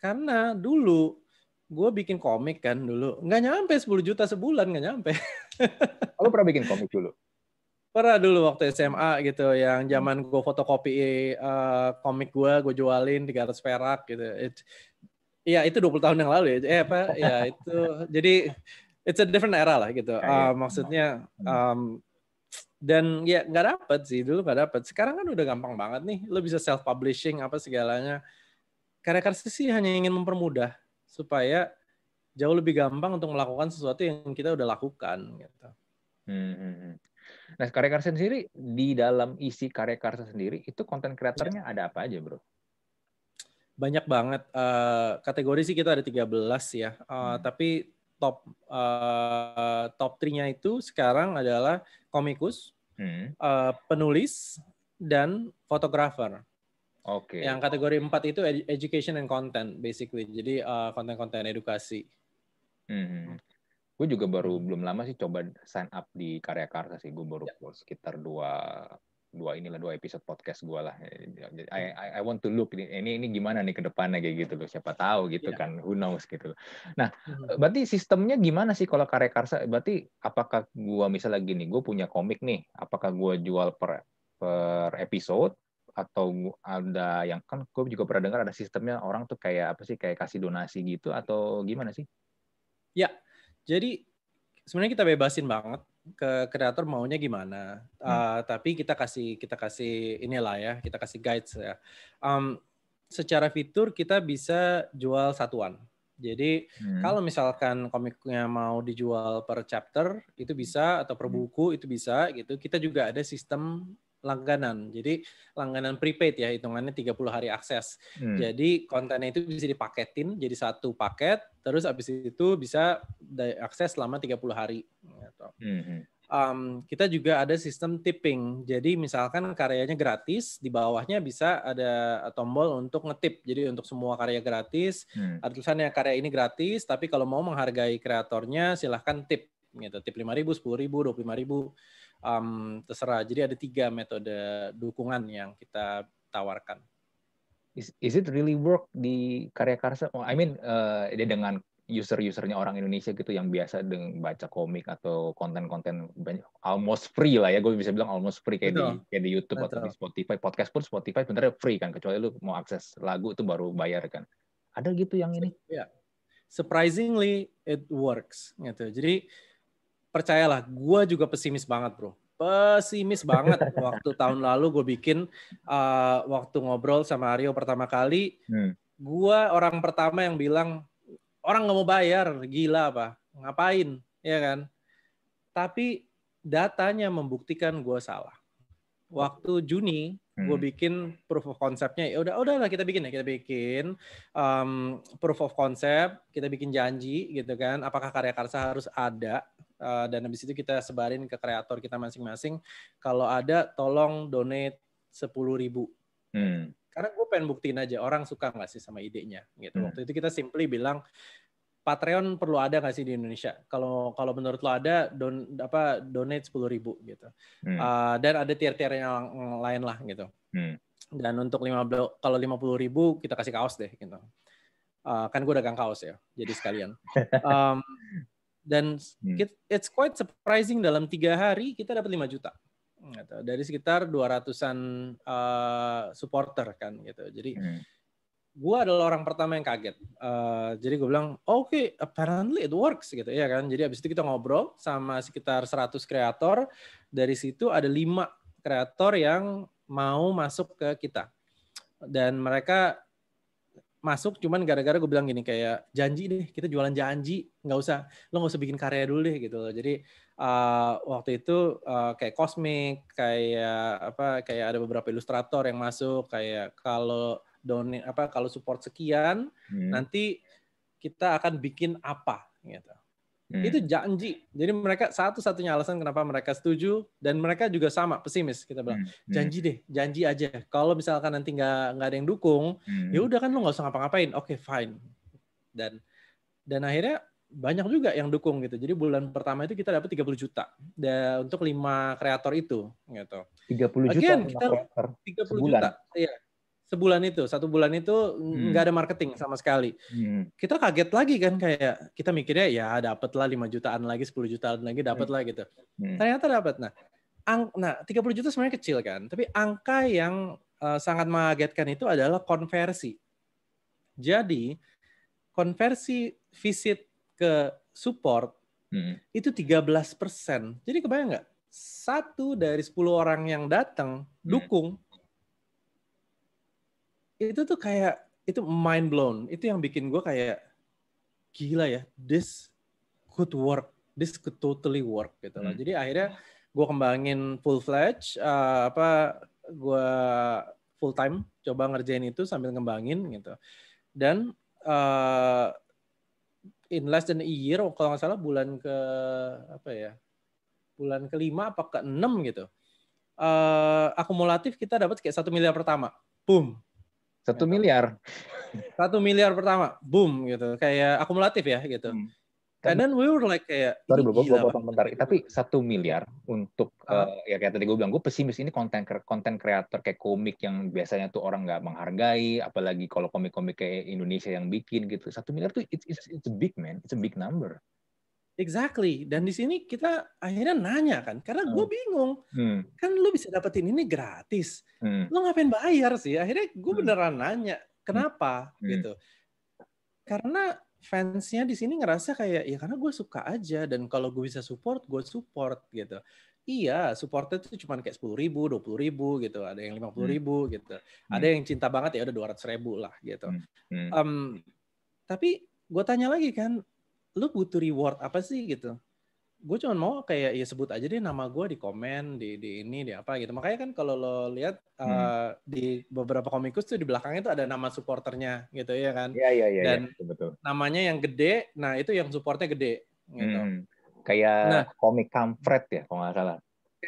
karena dulu gue bikin komik kan dulu nggak nyampe 10 juta sebulan nggak nyampe lo pernah bikin komik dulu? Pernah dulu waktu SMA gitu yang zaman gue fotokopi uh, komik gue gue jualin 300 perak gitu. It, ya itu 20 tahun yang lalu ya. Eh apa? Ya itu. Jadi it's a different era lah gitu. Uh, maksudnya um, dan ya nggak dapet sih. Dulu nggak dapet. Sekarang kan udah gampang banget nih. Lo bisa self publishing apa segalanya. Karya karya sih hanya ingin mempermudah supaya jauh lebih gampang untuk melakukan sesuatu yang kita udah lakukan gitu. Hmm. hmm, hmm. Nah, karya karya sendiri di dalam isi karya karya sendiri itu konten kreatornya ya. ada apa aja, Bro? Banyak banget. Uh, kategori sih kita ada 13 ya. Uh, hmm. Tapi top uh, top 3-nya itu sekarang adalah komikus, hmm. uh, penulis, dan fotografer. Oke. Okay. Yang kategori 4 itu education and content basically. Jadi uh, konten-konten edukasi. Hmm. Gue juga baru belum lama sih coba sign up di Karya Karsa sih. Gue baru ya. sekitar dua dua inilah dua episode podcast gue lah. I, I, I want to look ini ini gimana nih ke depannya kayak gitu loh. Siapa tahu gitu yeah. kan. Who knows gitu. Nah, mm-hmm. berarti sistemnya gimana sih kalau karya karsa? Berarti apakah gue misalnya gini, gue punya komik nih, apakah gue jual per per episode atau ada yang kan gue juga pernah dengar ada sistemnya orang tuh kayak apa sih kayak kasih donasi gitu atau gimana sih? Ya, jadi sebenarnya kita bebasin banget ke kreator maunya gimana. Hmm. Uh, tapi kita kasih kita kasih inilah ya, kita kasih guides ya. Um, secara fitur kita bisa jual satuan. Jadi hmm. kalau misalkan komiknya mau dijual per chapter itu bisa atau per hmm. buku itu bisa gitu. Kita juga ada sistem langganan. Jadi langganan prepaid ya hitungannya 30 hari akses. Hmm. Jadi kontennya itu bisa dipaketin jadi satu paket terus habis itu bisa diakses selama 30 hari gitu. Hmm. Um, kita juga ada sistem tipping. Jadi misalkan karyanya gratis, di bawahnya bisa ada tombol untuk ngetip. Jadi untuk semua karya gratis, hmm. ada tulisannya karya ini gratis, tapi kalau mau menghargai kreatornya silahkan tip gitu. Tip 5.000, 10.000, 25.000 um, terserah. Jadi ada tiga metode dukungan yang kita tawarkan. Is, is it really work di karya karsa? Oh, I mean, uh, dengan user-usernya orang Indonesia gitu yang biasa dengan baca komik atau konten-konten almost free lah ya gue bisa bilang almost free kayak Betul. di kayak di YouTube Betul. atau di Spotify podcast pun Spotify sebenarnya free kan kecuali lu mau akses lagu itu baru bayar kan ada gitu yang ini ya surprisingly it works gitu jadi percayalah, gue juga pesimis banget bro. Pesimis banget waktu tahun lalu gue bikin uh, waktu ngobrol sama Aryo pertama kali, hmm. gue orang pertama yang bilang orang nggak mau bayar, gila apa, ngapain, ya kan? Tapi datanya membuktikan gue salah. Waktu Juni gue hmm. bikin proof of conceptnya ya udah udah lah kita bikin ya kita bikin um, proof of concept kita bikin janji gitu kan apakah karya karsa harus ada uh, dan habis itu kita sebarin ke kreator kita masing-masing kalau ada tolong donate sepuluh ribu hmm. karena gue pengen buktiin aja orang suka nggak sih sama idenya gitu hmm. waktu itu kita simply bilang Patreon perlu ada nggak sih di Indonesia? Kalau kalau menurut lo ada, don apa donate sepuluh ribu gitu. Hmm. Uh, dan ada tier-tier yang lain lah gitu. Hmm. Dan untuk lima kalau lima puluh ribu kita kasih kaos deh gitu. Uh, kan gue dagang kaos ya, jadi sekalian. Um, dan hmm. it's quite surprising dalam tiga hari kita dapat 5 juta gitu. dari sekitar 200an uh, supporter kan gitu. Jadi hmm gue adalah orang pertama yang kaget. Uh, jadi gue bilang, oke, okay, apparently it works gitu ya kan. Jadi abis itu kita ngobrol sama sekitar 100 kreator. Dari situ ada lima kreator yang mau masuk ke kita. Dan mereka masuk cuman gara-gara gue bilang gini kayak janji deh kita jualan janji nggak usah lo nggak usah bikin karya dulu deh gitu loh jadi uh, waktu itu uh, kayak kosmik kayak apa kayak ada beberapa ilustrator yang masuk kayak kalau donate apa kalau support sekian hmm. nanti kita akan bikin apa gitu. Hmm. Itu janji. Jadi mereka satu-satunya alasan kenapa mereka setuju dan mereka juga sama pesimis kita bilang hmm. hmm. janji deh, janji aja. Kalau misalkan nanti nggak nggak ada yang dukung, hmm. ya udah kan lo nggak usah ngapa-ngapain. Oke okay, fine. Dan dan akhirnya banyak juga yang dukung gitu. Jadi bulan pertama itu kita dapat 30 juta dan untuk lima kreator itu gitu. 30 juta Again, kita 30 sebulan. juta. Iya sebulan itu satu bulan itu hmm. nggak hmm. ada marketing sama sekali hmm. kita kaget lagi kan kayak kita mikirnya ya dapat lah 5 jutaan lagi 10 jutaan lagi dapat hmm. lah gitu hmm. ternyata dapat nah ang nah 30 juta sebenarnya kecil kan tapi angka yang uh, sangat mengagetkan itu adalah konversi jadi konversi visit ke support hmm. itu 13 persen jadi kebayang nggak satu dari 10 orang yang datang hmm. dukung itu tuh kayak itu mind blown. Itu yang bikin gue kayak gila ya this could work this could totally work gitu loh. Hmm. jadi akhirnya gue kembangin full fledged uh, apa gue full time coba ngerjain itu sambil ngembangin gitu. Dan uh, in less than a year kalau nggak salah bulan ke apa ya bulan kelima apa ke enam gitu uh, akumulatif kita dapat kayak satu miliar pertama. Boom satu miliar. Satu miliar pertama, boom gitu. Kayak akumulatif ya gitu. Hmm. And then we were like kayak Sorry bro, gue potong bentar. Tapi satu miliar untuk uh, uh, ya kayak tadi gue bilang, gue pesimis ini konten konten kreator kayak komik yang biasanya tuh orang nggak menghargai, apalagi kalau komik-komik kayak Indonesia yang bikin gitu. Satu miliar tuh it's, it's, it's a big man, it's a big number. Exactly. Dan di sini kita akhirnya nanya kan, karena gue hmm. bingung. Hmm. Kan lu bisa dapetin ini gratis. Hmm. Lu ngapain bayar sih? Akhirnya gue hmm. beneran nanya, kenapa hmm. gitu. Karena fansnya di sini ngerasa kayak ya karena gue suka aja dan kalau gue bisa support gue support gitu iya supportnya itu cuma kayak sepuluh ribu dua puluh ribu gitu ada yang lima puluh ribu hmm. gitu hmm. ada yang cinta banget ya udah dua ratus ribu lah gitu hmm. Um, tapi gue tanya lagi kan lu butuh reward apa sih gitu? Gue cuma mau kayak ya sebut aja deh nama gue di komen di di ini di apa gitu. Makanya kan kalau lo lihat hmm. uh, di beberapa komikus tuh di belakangnya tuh ada nama supporternya gitu ya kan? Iya iya iya dan ya, betul. namanya yang gede nah itu yang supportnya gede gitu. Hmm. kayak nah, komik kampret ya kalau nggak salah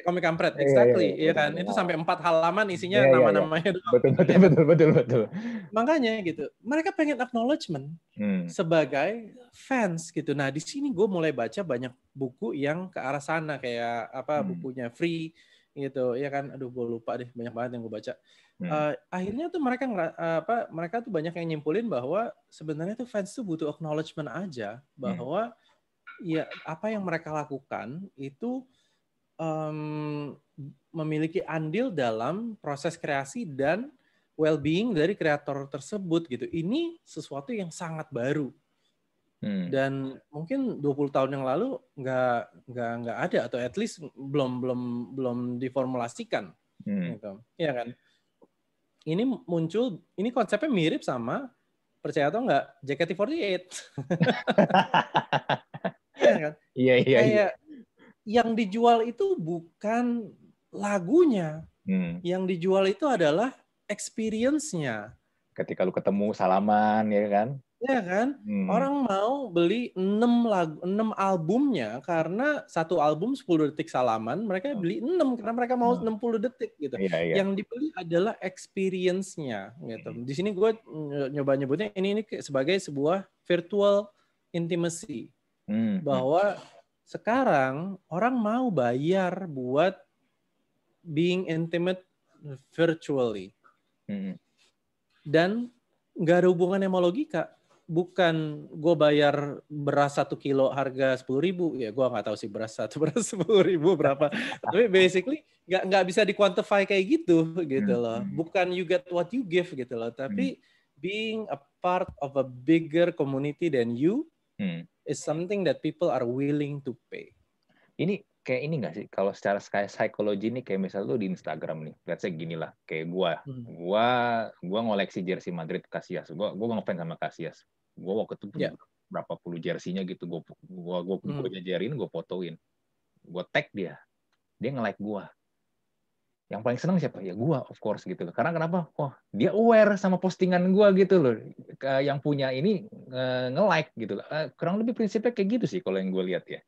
komik kampret, iya, exactly, iya, iya, iya kan. Itu sampai empat halaman isinya iya, nama-namanya. Iya, iya. Betul, betul, betul, betul, betul. Makanya gitu, mereka pengen acknowledgement hmm. sebagai fans gitu. Nah di sini gue mulai baca banyak buku yang ke arah sana kayak apa hmm. bukunya Free gitu, ya kan. Aduh gue lupa deh, banyak banget yang gue baca. Hmm. Uh, akhirnya tuh mereka uh, apa mereka tuh banyak yang nyimpulin bahwa sebenarnya tuh fans tuh butuh acknowledgement aja bahwa hmm. ya apa yang mereka lakukan itu um, memiliki andil dalam proses kreasi dan well-being dari kreator tersebut gitu. Ini sesuatu yang sangat baru. Hmm. Dan mungkin 20 tahun yang lalu nggak nggak nggak ada atau at least belum belum belum diformulasikan. Hmm. Gitu. Ya kan? Ini muncul ini konsepnya mirip sama percaya atau enggak JKT48. ya kan? Iya iya. Kayak iya yang dijual itu bukan lagunya. Hmm. Yang dijual itu adalah experience-nya. Ketika lu ketemu salaman ya kan? Ya kan? Hmm. Orang mau beli 6 lagu 6 albumnya karena satu album 10 detik salaman, mereka hmm. beli 6 karena mereka mau hmm. 60 detik gitu. Iya, iya. Yang dibeli adalah experience-nya gitu. Hmm. Di sini gue nyoba nyebutnya ini ini sebagai sebuah virtual intimacy. Hmm. Bahwa sekarang orang mau bayar buat being intimate virtually. Hmm. Dan nggak ada hubungannya sama logika. Bukan gue bayar beras satu kilo harga sepuluh ribu, ya gue nggak tahu sih beras satu beras sepuluh ribu berapa. Tapi basically nggak nggak bisa dikuantify kayak gitu gitu loh. Hmm. Bukan you get what you give gitu loh. Tapi hmm. being a part of a bigger community than you hmm is something that people are willing to pay. Ini kayak ini nggak sih kalau secara psikologi nih kayak misalnya lu di Instagram nih, let's say gini lah, kayak gua, hmm. gua gua ngoleksi jersey Madrid Casillas. Gua gua ngefans sama Casillas. Gua waktu itu yeah. berapa puluh jersey-nya gitu, gua gua gua, hmm. gua jajarin, gua fotoin. Gua tag dia. Dia nge-like gua yang paling seneng siapa? Ya gue of course gitu loh. Karena kenapa? Oh dia aware sama postingan gue gitu loh. Yang punya ini nge like gitu loh. Eh, kurang lebih prinsipnya kayak gitu sih kalau yang gue lihat ya.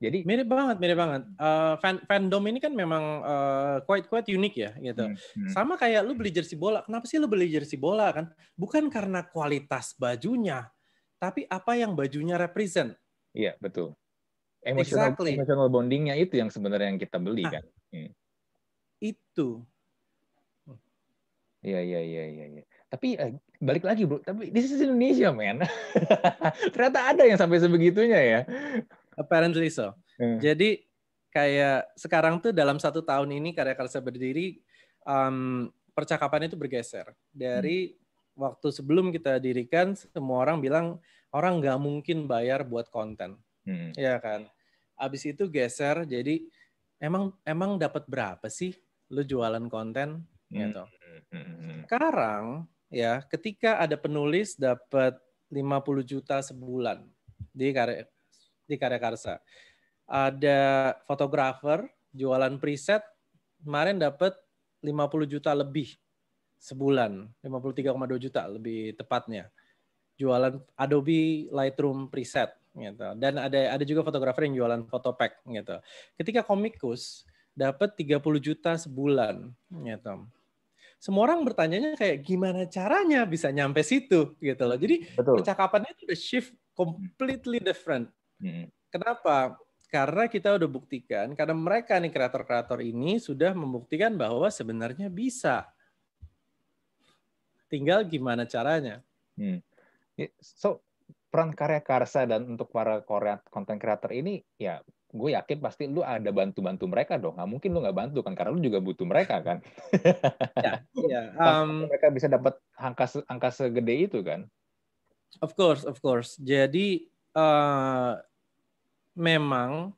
Jadi mirip banget mirip banget. Uh, fan fandom ini kan memang uh, quite quite unik ya gitu. Hmm, hmm. sama kayak lu beli jersey bola. Kenapa sih lu beli jersey bola kan? Bukan karena kualitas bajunya tapi apa yang bajunya represent. Iya betul. Emotional exactly. emotional bondingnya itu yang sebenarnya yang kita beli nah, kan? Hmm itu. Iya iya iya iya. Ya. Tapi eh, balik lagi bro, tapi di sisi Indonesia men. Ternyata ada yang sampai sebegitunya ya. Apparently so. Hmm. Jadi kayak sekarang tuh dalam satu tahun ini karya karya berdiri, um, percakapan itu bergeser dari hmm. waktu sebelum kita dirikan semua orang bilang orang nggak mungkin bayar buat konten, hmm. ya kan. Abis itu geser jadi emang emang dapat berapa sih lu jualan konten hmm. gitu. Sekarang ya ketika ada penulis dapat 50 juta sebulan di karya di karya karsa. Ada fotografer jualan preset kemarin dapat 50 juta lebih sebulan, 53,2 juta lebih tepatnya. Jualan Adobe Lightroom preset gitu. Dan ada ada juga fotografer yang jualan fotopack gitu. Ketika komikus dapat 30 juta sebulan gitu. Semua orang bertanyanya kayak gimana caranya bisa nyampe situ gitu loh. Jadi Betul. percakapannya itu udah shift completely different. Hmm. Kenapa? Karena kita udah buktikan, karena mereka nih kreator-kreator ini sudah membuktikan bahwa sebenarnya bisa. Tinggal gimana caranya. Hmm. So peran karya karsa dan untuk para konten kreator ini ya gue yakin pasti lu ada bantu-bantu mereka dong. Nggak mungkin lu nggak bantu kan, karena lu juga butuh mereka kan. ya, ya. Um, mereka bisa dapat angka angka segede itu kan. Of course, of course. Jadi uh, memang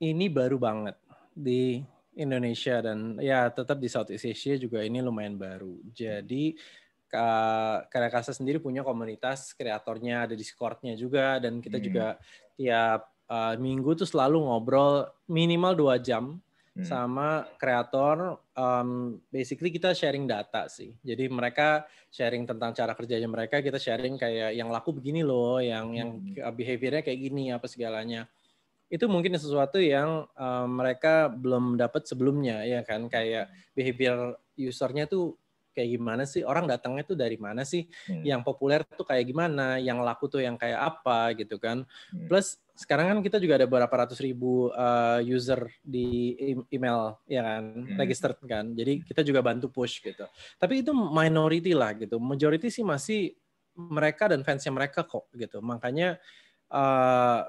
ini baru banget di Indonesia dan ya tetap di Southeast Asia juga ini lumayan baru. Jadi Karya Kasa sendiri punya komunitas kreatornya, ada Discord-nya juga, dan kita hmm. juga tiap uh, minggu tuh selalu ngobrol minimal dua jam hmm. sama kreator. Um, basically kita sharing data sih. Jadi mereka sharing tentang cara kerjanya mereka, kita sharing kayak yang laku begini loh, yang hmm. yang behaviornya kayak gini apa segalanya. Itu mungkin sesuatu yang um, mereka belum dapat sebelumnya ya kan, kayak behavior usernya tuh kayak gimana sih orang datangnya tuh dari mana sih hmm. yang populer tuh kayak gimana yang laku tuh yang kayak apa gitu kan hmm. plus sekarang kan kita juga ada beberapa ratus ribu uh, user di email ya kan hmm. registered kan jadi kita juga bantu push gitu tapi itu minority lah gitu majority sih masih mereka dan fansnya mereka kok gitu makanya uh,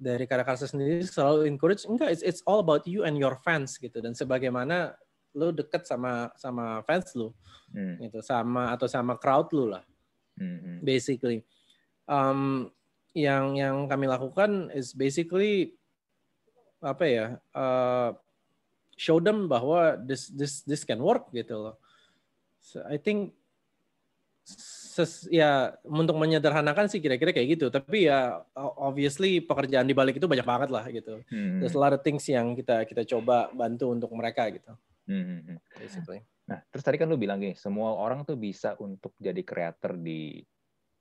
dari karya-karya sendiri selalu encourage enggak it's, it's all about you and your fans gitu dan sebagaimana lu deket sama sama fans lu hmm. gitu sama atau sama crowd lu lah hmm. hmm. basically um, yang yang kami lakukan is basically apa ya uh, show them bahwa this this this can work gitu loh so I think ses, ya untuk menyederhanakan sih kira-kira kayak gitu tapi ya obviously pekerjaan di balik itu banyak banget lah gitu hmm. there's a lot of things yang kita kita coba bantu untuk mereka gitu Hmm, hmm, hmm. Basically. Nah, terus tadi kan lu bilang gini, semua orang tuh bisa untuk jadi creator di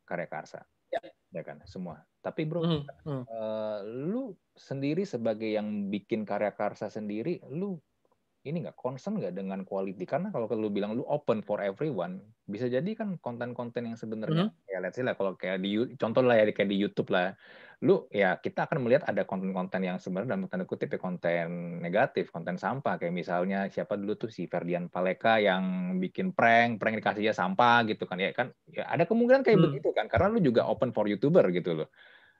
karya karsa. Ya. ya kan, semua. Tapi bro, mm -hmm. uh, lu sendiri sebagai yang bikin karya karsa sendiri, lu ini nggak concern nggak dengan quality karena kalau lu bilang lu open for everyone bisa jadi kan konten-konten yang sebenarnya mm -hmm. ya let's say lah kalau kayak di contoh lah ya kayak di YouTube lah lu ya kita akan melihat ada konten-konten yang sebenarnya dalam tanda kutip ya konten negatif konten sampah kayak misalnya siapa dulu tuh si Ferdian Paleka yang bikin prank prank dikasihnya sampah gitu kan ya kan ya ada kemungkinan kayak hmm. begitu kan karena lu juga open for youtuber gitu loh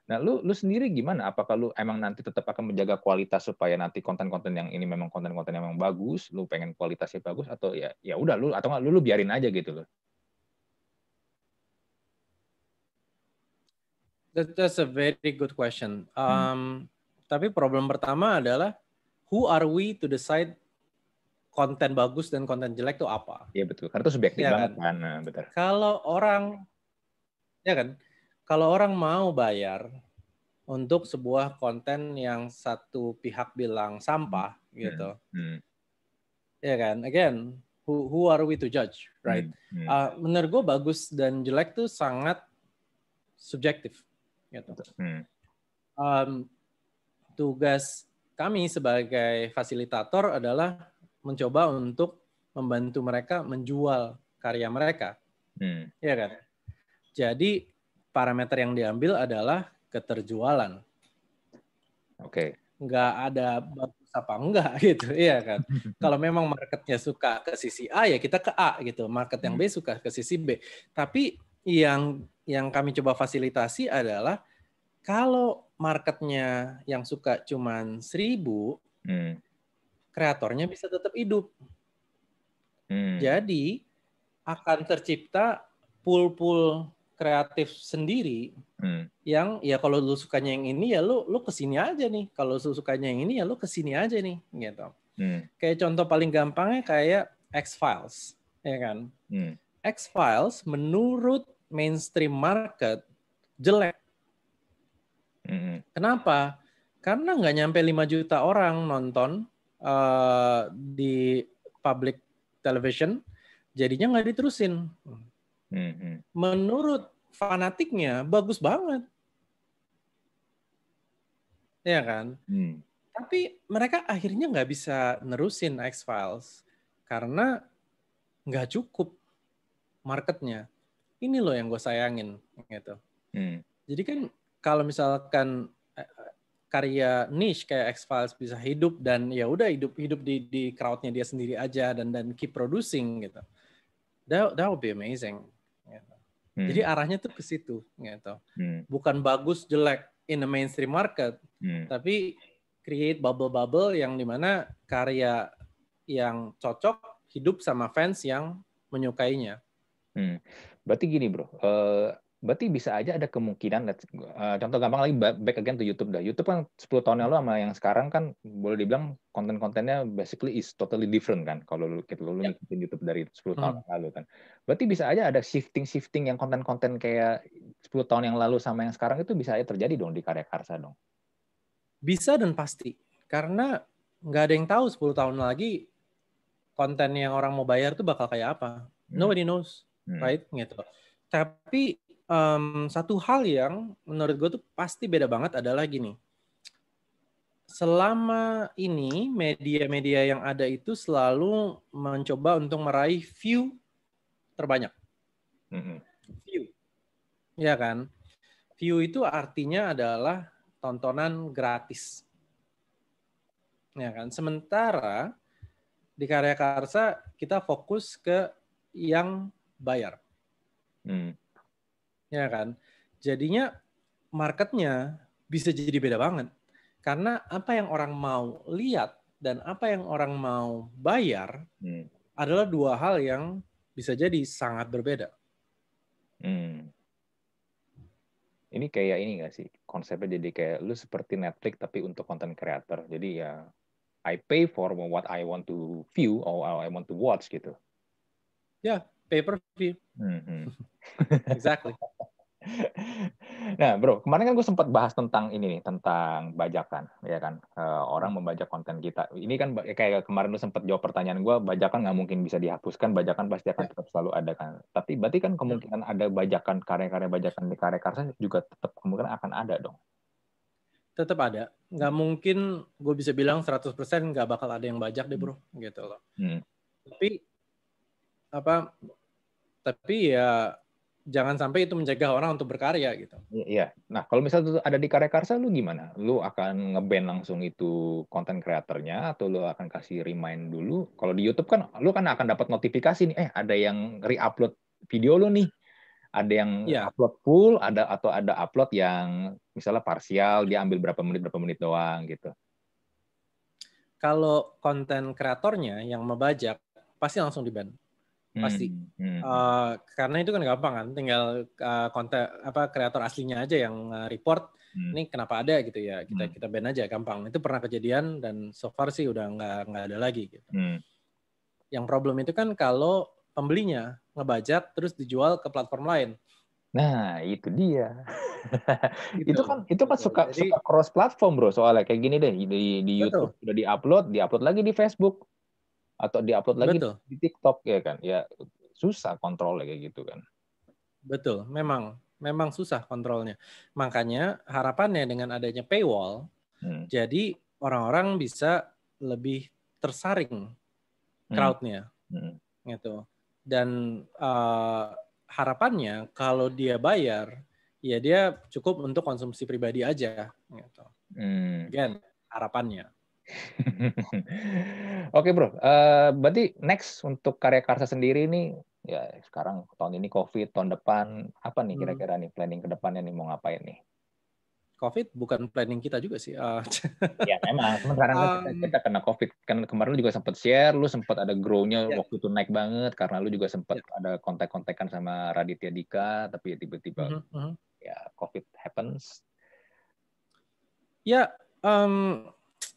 Nah, lu lu sendiri gimana? Apakah lu emang nanti tetap akan menjaga kualitas supaya nanti konten-konten yang ini memang konten-konten yang memang bagus, lu pengen kualitasnya bagus atau ya ya udah lu atau nggak lu lu biarin aja gitu loh. That, that's a very good question. Hmm. Um, hmm. Tapi problem pertama adalah who are we to decide konten bagus dan konten jelek itu apa? Iya betul. Karena itu subjektif ya banget kan. Nah, betul. Kalau orang ya kan kalau orang mau bayar untuk sebuah konten yang satu pihak bilang sampah hmm. gitu, hmm. ya kan? Again, who who are we to judge, right? Hmm. Hmm. Uh, menurut gue bagus dan jelek tuh sangat subjektif, gitu. Hmm. Um, tugas kami sebagai fasilitator adalah mencoba untuk membantu mereka menjual karya mereka, hmm. ya kan? Jadi parameter yang diambil adalah keterjualan. Oke. Okay. Nggak ada bagus apa enggak gitu, iya kan. Kalau memang marketnya suka ke sisi A ya kita ke A gitu. Market yang B hmm. suka ke sisi B. Tapi yang yang kami coba fasilitasi adalah kalau marketnya yang suka cuman seribu, hmm. kreatornya bisa tetap hidup. Hmm. Jadi akan tercipta pool-pool kreatif sendiri hmm. yang ya kalau lu sukanya yang ini ya lu lu ke sini aja nih kalau lu sukanya yang ini ya lu ke sini aja nih gitu hmm. kayak contoh paling gampangnya kayak X Files ya kan hmm. X Files menurut mainstream market jelek kenapa karena nggak nyampe 5 juta orang nonton uh, di public television jadinya nggak diterusin. Menurut fanatiknya bagus banget. Ya kan? Hmm. Tapi mereka akhirnya nggak bisa nerusin X-Files karena nggak cukup marketnya. Ini loh yang gue sayangin gitu. Hmm. Jadi kan kalau misalkan eh, karya niche kayak X-Files bisa hidup dan ya udah hidup hidup di di crowdnya dia sendiri aja dan dan keep producing gitu. That that would be amazing. Hmm. Jadi arahnya tuh ke situ gitu. Hmm. Bukan bagus jelek in the mainstream market, hmm. tapi create bubble-bubble yang di mana karya yang cocok hidup sama fans yang menyukainya. Hmm. Berarti gini bro, uh, berarti bisa aja ada kemungkinan uh, contoh gampang lagi back again to YouTube dah. YouTube kan 10 tahun yang lalu sama yang sekarang kan boleh dibilang konten-kontennya basically is totally different kan kalau lu kita lu yeah. ngikutin YouTube dari 10 tahun hmm. lalu kan. Berarti bisa aja ada shifting-shifting yang konten-konten kayak 10 tahun yang lalu sama yang sekarang itu bisa aja terjadi dong di karya Karsa dong. Bisa dan pasti. Karena nggak ada yang tahu 10 tahun lagi konten yang orang mau bayar tuh bakal kayak apa. Hmm. Nobody knows, hmm. right? Gitu. Tapi um, satu hal yang menurut gue tuh pasti beda banget adalah gini. Selama ini media-media yang ada itu selalu mencoba untuk meraih view terbanyak. Mm-hmm. View, ya kan? View itu artinya adalah tontonan gratis, ya kan? Sementara di karya karsa kita fokus ke yang bayar. Mm ya kan? Jadinya marketnya bisa jadi beda banget. Karena apa yang orang mau lihat dan apa yang orang mau bayar hmm. adalah dua hal yang bisa jadi sangat berbeda. Hmm. Ini kayak ini gak sih? Konsepnya jadi kayak lu seperti Netflix tapi untuk konten creator. Jadi ya I pay for what I want to view or I want to watch gitu. Ya, pay per view. Mm -hmm. exactly. Nah, bro, kemarin kan gue sempat bahas tentang ini nih, tentang bajakan, ya kan? Uh, orang membajak konten kita. Ini kan kayak kemarin lu sempat jawab pertanyaan gue, bajakan nggak mungkin bisa dihapuskan, bajakan pasti akan tetap selalu ada kan. Tapi berarti kan kemungkinan ada bajakan, karya-karya bajakan di karya karsa juga tetap kemungkinan akan ada dong. Tetap ada. Nggak mungkin gue bisa bilang 100% nggak bakal ada yang bajak deh, bro. Gitu loh. Hmm. Tapi, apa, tapi ya jangan sampai itu mencegah orang untuk berkarya gitu. Iya. Nah, kalau misalnya ada di karya karsa lu gimana? Lu akan ngeband langsung itu konten kreatornya atau lu akan kasih remind dulu? Kalau di YouTube kan lu kan akan dapat notifikasi nih, eh ada yang re-upload video lu nih. Ada yang ya. upload full, ada atau ada upload yang misalnya parsial, dia ambil berapa menit berapa menit doang gitu. Kalau konten kreatornya yang membajak pasti langsung di ban pasti hmm, hmm. Uh, karena itu kan gampang kan tinggal uh, konten apa kreator aslinya aja yang uh, report hmm. ini kenapa ada gitu ya kita hmm. kita ban aja gampang itu pernah kejadian dan so far sih udah nggak nggak ada lagi gitu hmm. yang problem itu kan kalau pembelinya ngebajak terus dijual ke platform lain nah itu dia gitu. itu kan itu kan suka Jadi, suka cross platform bro soalnya kayak gini deh di di YouTube betul. udah diupload diupload lagi di Facebook atau diupload lagi Betul. di TikTok ya kan ya susah kontrol kayak gitu kan Betul, memang memang susah kontrolnya. Makanya harapannya dengan adanya paywall, hmm. jadi orang-orang bisa lebih tersaring hmm. crowdnya, hmm. gitu. Dan uh, harapannya kalau dia bayar, ya dia cukup untuk konsumsi pribadi aja, gitu. Hmm. Again, harapannya. Oke bro, uh, berarti next untuk karya karsa sendiri nih, ya sekarang tahun ini COVID, tahun depan apa nih hmm. kira-kira nih planning ke depannya nih mau ngapain nih? COVID bukan planning kita juga sih. Uh, ya memang, sekarang um, kita, kita kena COVID. Kan kemarin lu juga sempat share, lu sempat ada grow-nya yeah. waktu itu naik banget karena lu juga sempat yeah. ada kontak-kontakan sama Raditya Dika, tapi tiba-tiba uh -huh. ya COVID happens. Ya, yeah, um,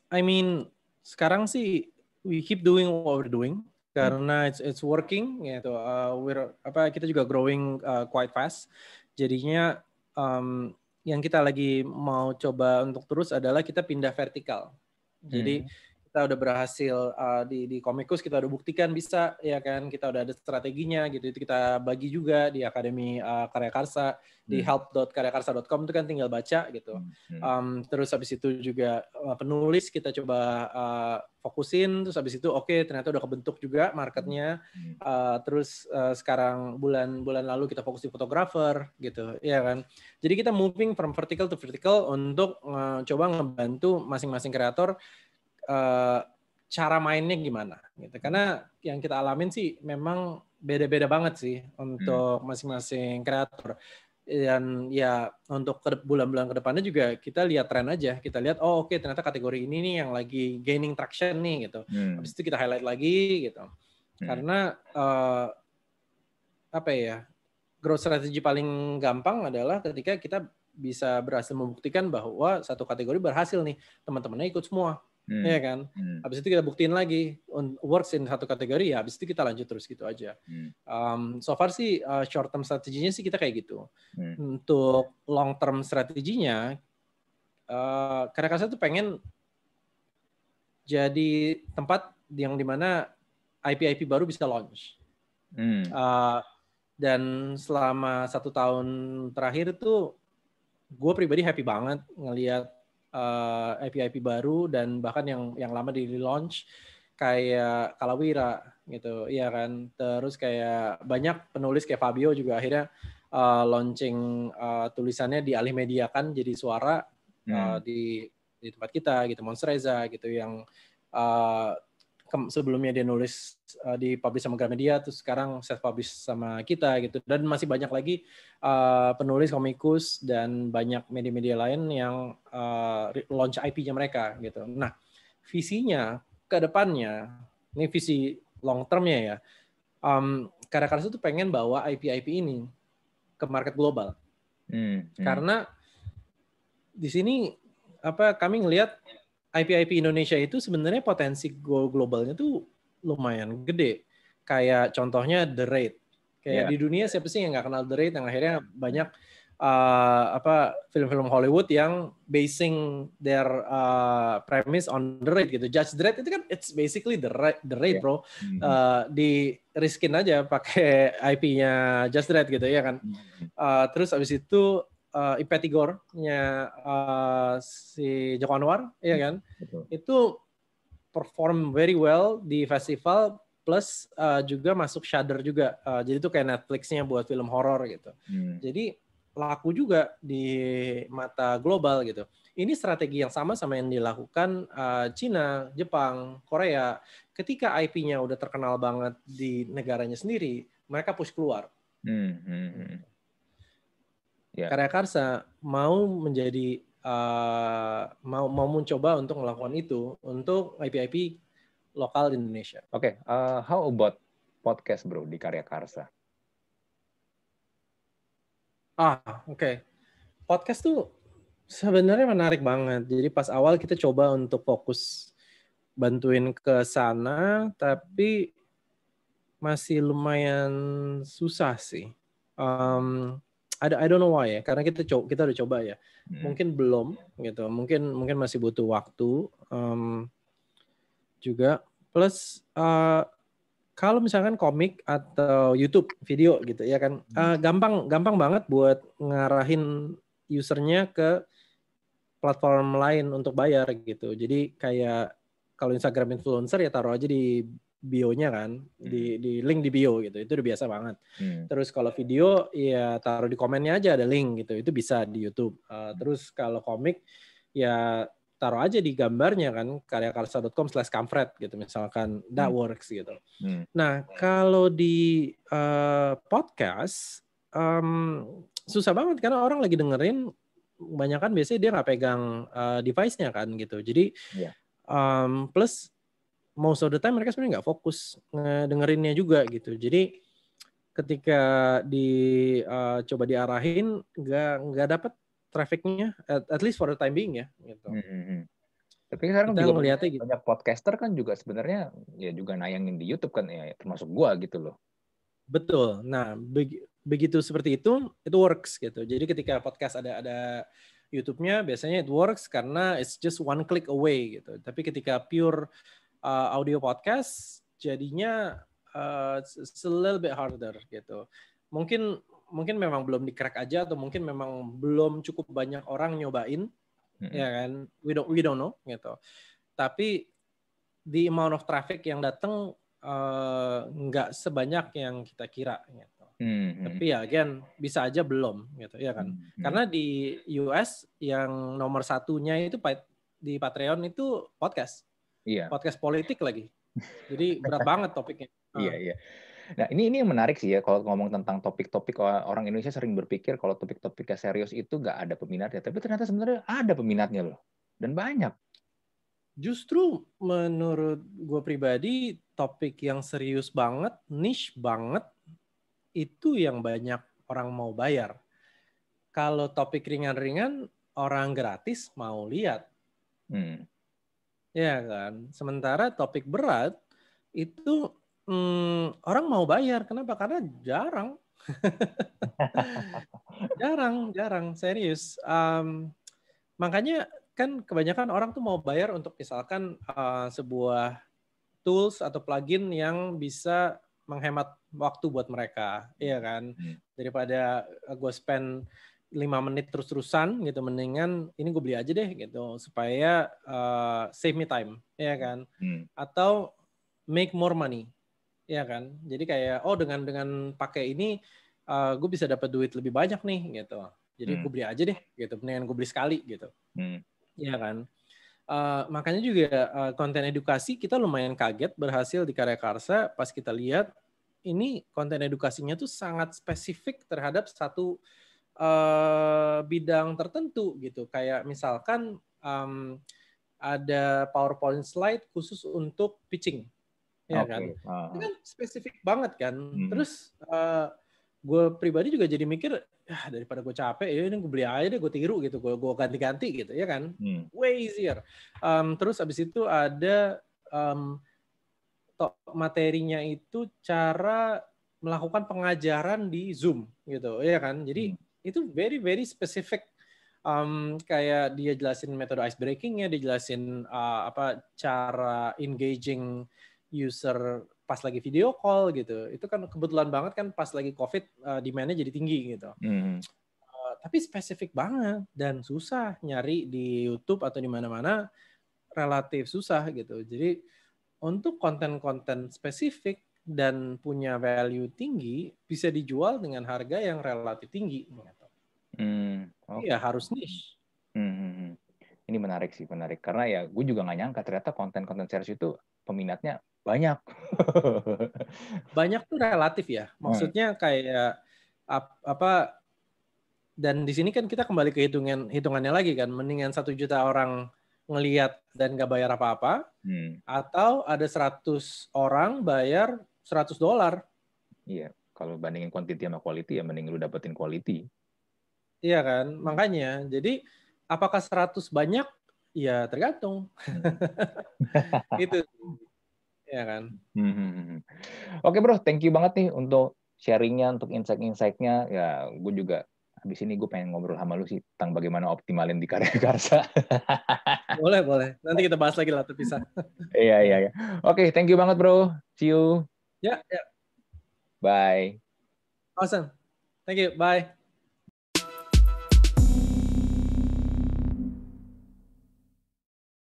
I mean sekarang sih we keep doing what we're doing karena it's it's working gitu. Uh, we're apa kita juga growing uh, quite fast. Jadinya um, yang kita lagi mau coba untuk terus adalah kita pindah vertikal. Jadi hmm. Kita udah berhasil uh, di di komikus kita udah buktikan bisa ya kan kita udah ada strateginya gitu itu kita bagi juga di akademi uh, karya karsa di hmm. help.karyakarsa.com itu kan tinggal baca gitu. Um, terus habis itu juga uh, penulis kita coba uh, fokusin terus habis itu oke okay, ternyata udah kebentuk juga marketnya. Uh, terus uh, sekarang bulan-bulan lalu kita fokus di fotografer gitu, ya kan. Jadi kita moving from vertical to vertical untuk uh, coba ngebantu masing-masing kreator uh, cara mainnya gimana gitu. Karena yang kita alamin sih memang beda-beda banget sih untuk masing-masing kreator dan ya untuk bulan-bulan ke depannya juga kita lihat tren aja kita lihat oh oke okay, ternyata kategori ini nih yang lagi gaining traction nih gitu hmm. habis itu kita highlight lagi gitu hmm. karena uh, apa ya growth strategy paling gampang adalah ketika kita bisa berhasil membuktikan bahwa satu kategori berhasil nih teman-temannya ikut semua Hmm. Ya kan? Hmm. Habis itu kita buktiin lagi works in satu kategori ya, habis itu kita lanjut terus gitu aja. Hmm. Um, so far sih uh, short term strateginya sih kita kayak gitu. Hmm. Untuk long term strateginya uh, karena saya tuh pengen jadi tempat yang di mana IP-IP baru bisa launch. Hmm. Uh, dan selama satu tahun terakhir itu gue pribadi happy banget ngelihat uh, eh, IP-IP baru dan bahkan yang yang lama di launch kayak Kalawira gitu, iya kan. Terus kayak banyak penulis kayak Fabio juga akhirnya uh, launching uh, tulisannya di alih media kan jadi suara hmm. uh, di di tempat kita gitu, Monstereza gitu yang uh, sebelumnya dia nulis uh, di publish sama Gramedia terus sekarang self publish sama kita gitu dan masih banyak lagi uh, penulis komikus dan banyak media-media lain yang uh, launch IP-nya mereka gitu. Nah, visinya ke depannya ini visi long termnya ya. Um, karya-karya itu pengen bawa IP-IP ini ke market global. Hmm, hmm. Karena di sini apa kami ngelihat IP-IP Indonesia itu sebenarnya potensi go globalnya tuh lumayan gede. Kayak contohnya The Raid. Kayak yeah. di dunia siapa sih yang nggak kenal The Raid yang akhirnya banyak uh, apa film-film Hollywood yang basing their uh, premise on The Raid gitu. Judge Dredd itu kan it's basically The Raid, the raid yeah. bro. Mm-hmm. Uh, di riskin aja pakai IP-nya Judge Dredd gitu ya kan. Uh, terus abis itu uh, Ipetigor-nya uh, si Joko Anwar, ya kan? Betul. Itu perform very well di festival plus uh, juga masuk Shudder juga. Uh, jadi itu kayak Netflix-nya buat film horor gitu. Hmm. Jadi laku juga di mata global gitu. Ini strategi yang sama sama yang dilakukan uh, Cina, Jepang, Korea. Ketika IP-nya udah terkenal banget di negaranya sendiri, mereka push keluar. Hmm, hmm, hmm yeah. karya karsa mau menjadi uh, mau mau mencoba untuk melakukan itu untuk IP-IP lokal di Indonesia. Oke, okay. uh, how about podcast bro di karya karsa? Ah, oke. Okay. Podcast tuh sebenarnya menarik banget. Jadi pas awal kita coba untuk fokus bantuin ke sana, tapi masih lumayan susah sih. Um, I, I don't know why ya karena kita coba kita udah coba ya. Hmm. mungkin belum gitu. Mungkin mungkin masih butuh waktu um, juga. Plus uh, kalau misalkan komik atau YouTube video gitu ya kan uh, gampang gampang banget buat ngarahin usernya ke platform lain untuk bayar gitu. Jadi kayak kalau Instagram influencer ya taruh aja di bio-nya kan hmm. di di link di bio gitu itu udah biasa banget hmm. terus kalau video ya taruh di komennya aja ada link gitu itu bisa di YouTube uh, terus kalau komik ya taruh aja di gambarnya kan karyakarsa.com slash kamfret gitu misalkan that hmm. works gitu hmm. nah kalau di uh, podcast um, susah banget karena orang lagi dengerin kebanyakan biasanya dia nggak pegang uh, device-nya kan gitu. Jadi yeah. um, plus most of the time mereka sebenarnya nggak fokus ngedengerinnya juga gitu. Jadi ketika di uh, coba diarahin nggak nggak dapat trafficnya at, at least for the time being ya gitu. Mm -hmm. Tapi sekarang Kita juga banyak, gitu. banyak podcaster kan juga sebenarnya ya juga nayangin di YouTube kan ya termasuk gua gitu loh. Betul. Nah, begitu seperti itu itu works gitu. Jadi ketika podcast ada ada YouTube-nya biasanya it works karena it's just one click away gitu. Tapi ketika pure uh, audio podcast jadinya uh, it's a little bit harder gitu. Mungkin mungkin memang belum di crack aja atau mungkin memang belum cukup banyak orang nyobain mm-hmm. ya kan we don't we don't know gitu tapi the amount of traffic yang datang uh, nggak sebanyak yang kita kira gitu mm-hmm. tapi ya again bisa aja belum gitu ya kan mm-hmm. karena di US yang nomor satunya itu di Patreon itu podcast Iya. Podcast politik lagi. Jadi berat banget topiknya. Iya, iya. Nah, ini ini yang menarik sih ya kalau ngomong tentang topik-topik orang Indonesia sering berpikir kalau topik-topiknya serius itu nggak ada peminatnya, tapi ternyata sebenarnya ada peminatnya loh. Dan banyak. Justru menurut gue pribadi topik yang serius banget, niche banget itu yang banyak orang mau bayar. Kalau topik ringan-ringan orang gratis mau lihat. Hmm. Ya kan. Sementara topik berat itu hmm, orang mau bayar. Kenapa? Karena jarang. jarang, jarang, serius. Um, makanya kan kebanyakan orang tuh mau bayar untuk misalkan uh, sebuah tools atau plugin yang bisa menghemat waktu buat mereka, iya kan? Hmm. Daripada gue spend lima menit terus-terusan gitu mendingan ini gue beli aja deh gitu supaya uh, save me time ya kan hmm. atau make more money ya kan jadi kayak oh dengan dengan pakai ini uh, gue bisa dapat duit lebih banyak nih gitu jadi hmm. gue beli aja deh gitu mendingan gue beli sekali gitu hmm. ya kan uh, makanya juga uh, konten edukasi kita lumayan kaget berhasil di karya karsa pas kita lihat ini konten edukasinya tuh sangat spesifik terhadap satu uh, bidang tertentu gitu. Kayak misalkan um, ada PowerPoint slide khusus untuk pitching, ya okay. kan? Uh. Itu kan spesifik banget kan. Hmm. Terus uh, gue pribadi juga jadi mikir, ya daripada gue capek ya ini gue beli aja deh, gue tiru gitu, gue gue ganti-ganti gitu, ya kan? Hmm. Way easier. Um, terus abis itu ada um, materinya itu cara melakukan pengajaran di Zoom gitu, ya kan? Jadi hmm itu very very specific um, kayak dia jelasin metode ice breakingnya, dia jelasin uh, apa cara engaging user pas lagi video call gitu. Itu kan kebetulan banget kan pas lagi COVID uh, demandnya jadi tinggi gitu. Mm. Uh, tapi spesifik banget dan susah nyari di YouTube atau di mana-mana relatif susah gitu. Jadi untuk konten-konten spesifik dan punya value tinggi bisa dijual dengan harga yang relatif tinggi. Hmm, okay. Iya harus niche. Hmm, hmm, hmm, Ini menarik sih, menarik. Karena ya gue juga nggak nyangka ternyata konten-konten series itu peminatnya banyak. banyak tuh relatif ya. Hmm. Maksudnya kayak apa dan di sini kan kita kembali ke hitungan hitungannya lagi kan mendingan satu juta orang ngeliat dan nggak bayar apa-apa hmm. atau ada 100 orang bayar 100 dolar. Iya, kalau bandingin quantity sama quality ya mending lu dapetin quality. Iya kan, makanya. Jadi apakah 100 banyak? Ya tergantung. Hmm. itu. Ya kan. Hmm, hmm, Oke bro, thank you banget nih untuk sharingnya, untuk insight-insightnya. Ya, gue juga habis ini gue pengen ngobrol sama lu sih tentang bagaimana optimalin di karya karsa. boleh, boleh. Nanti kita bahas lagi lah terpisah. iya, iya, iya. Oke, thank you banget bro. See you. Ya, ya. Bye. Awesome. Thank you. Bye.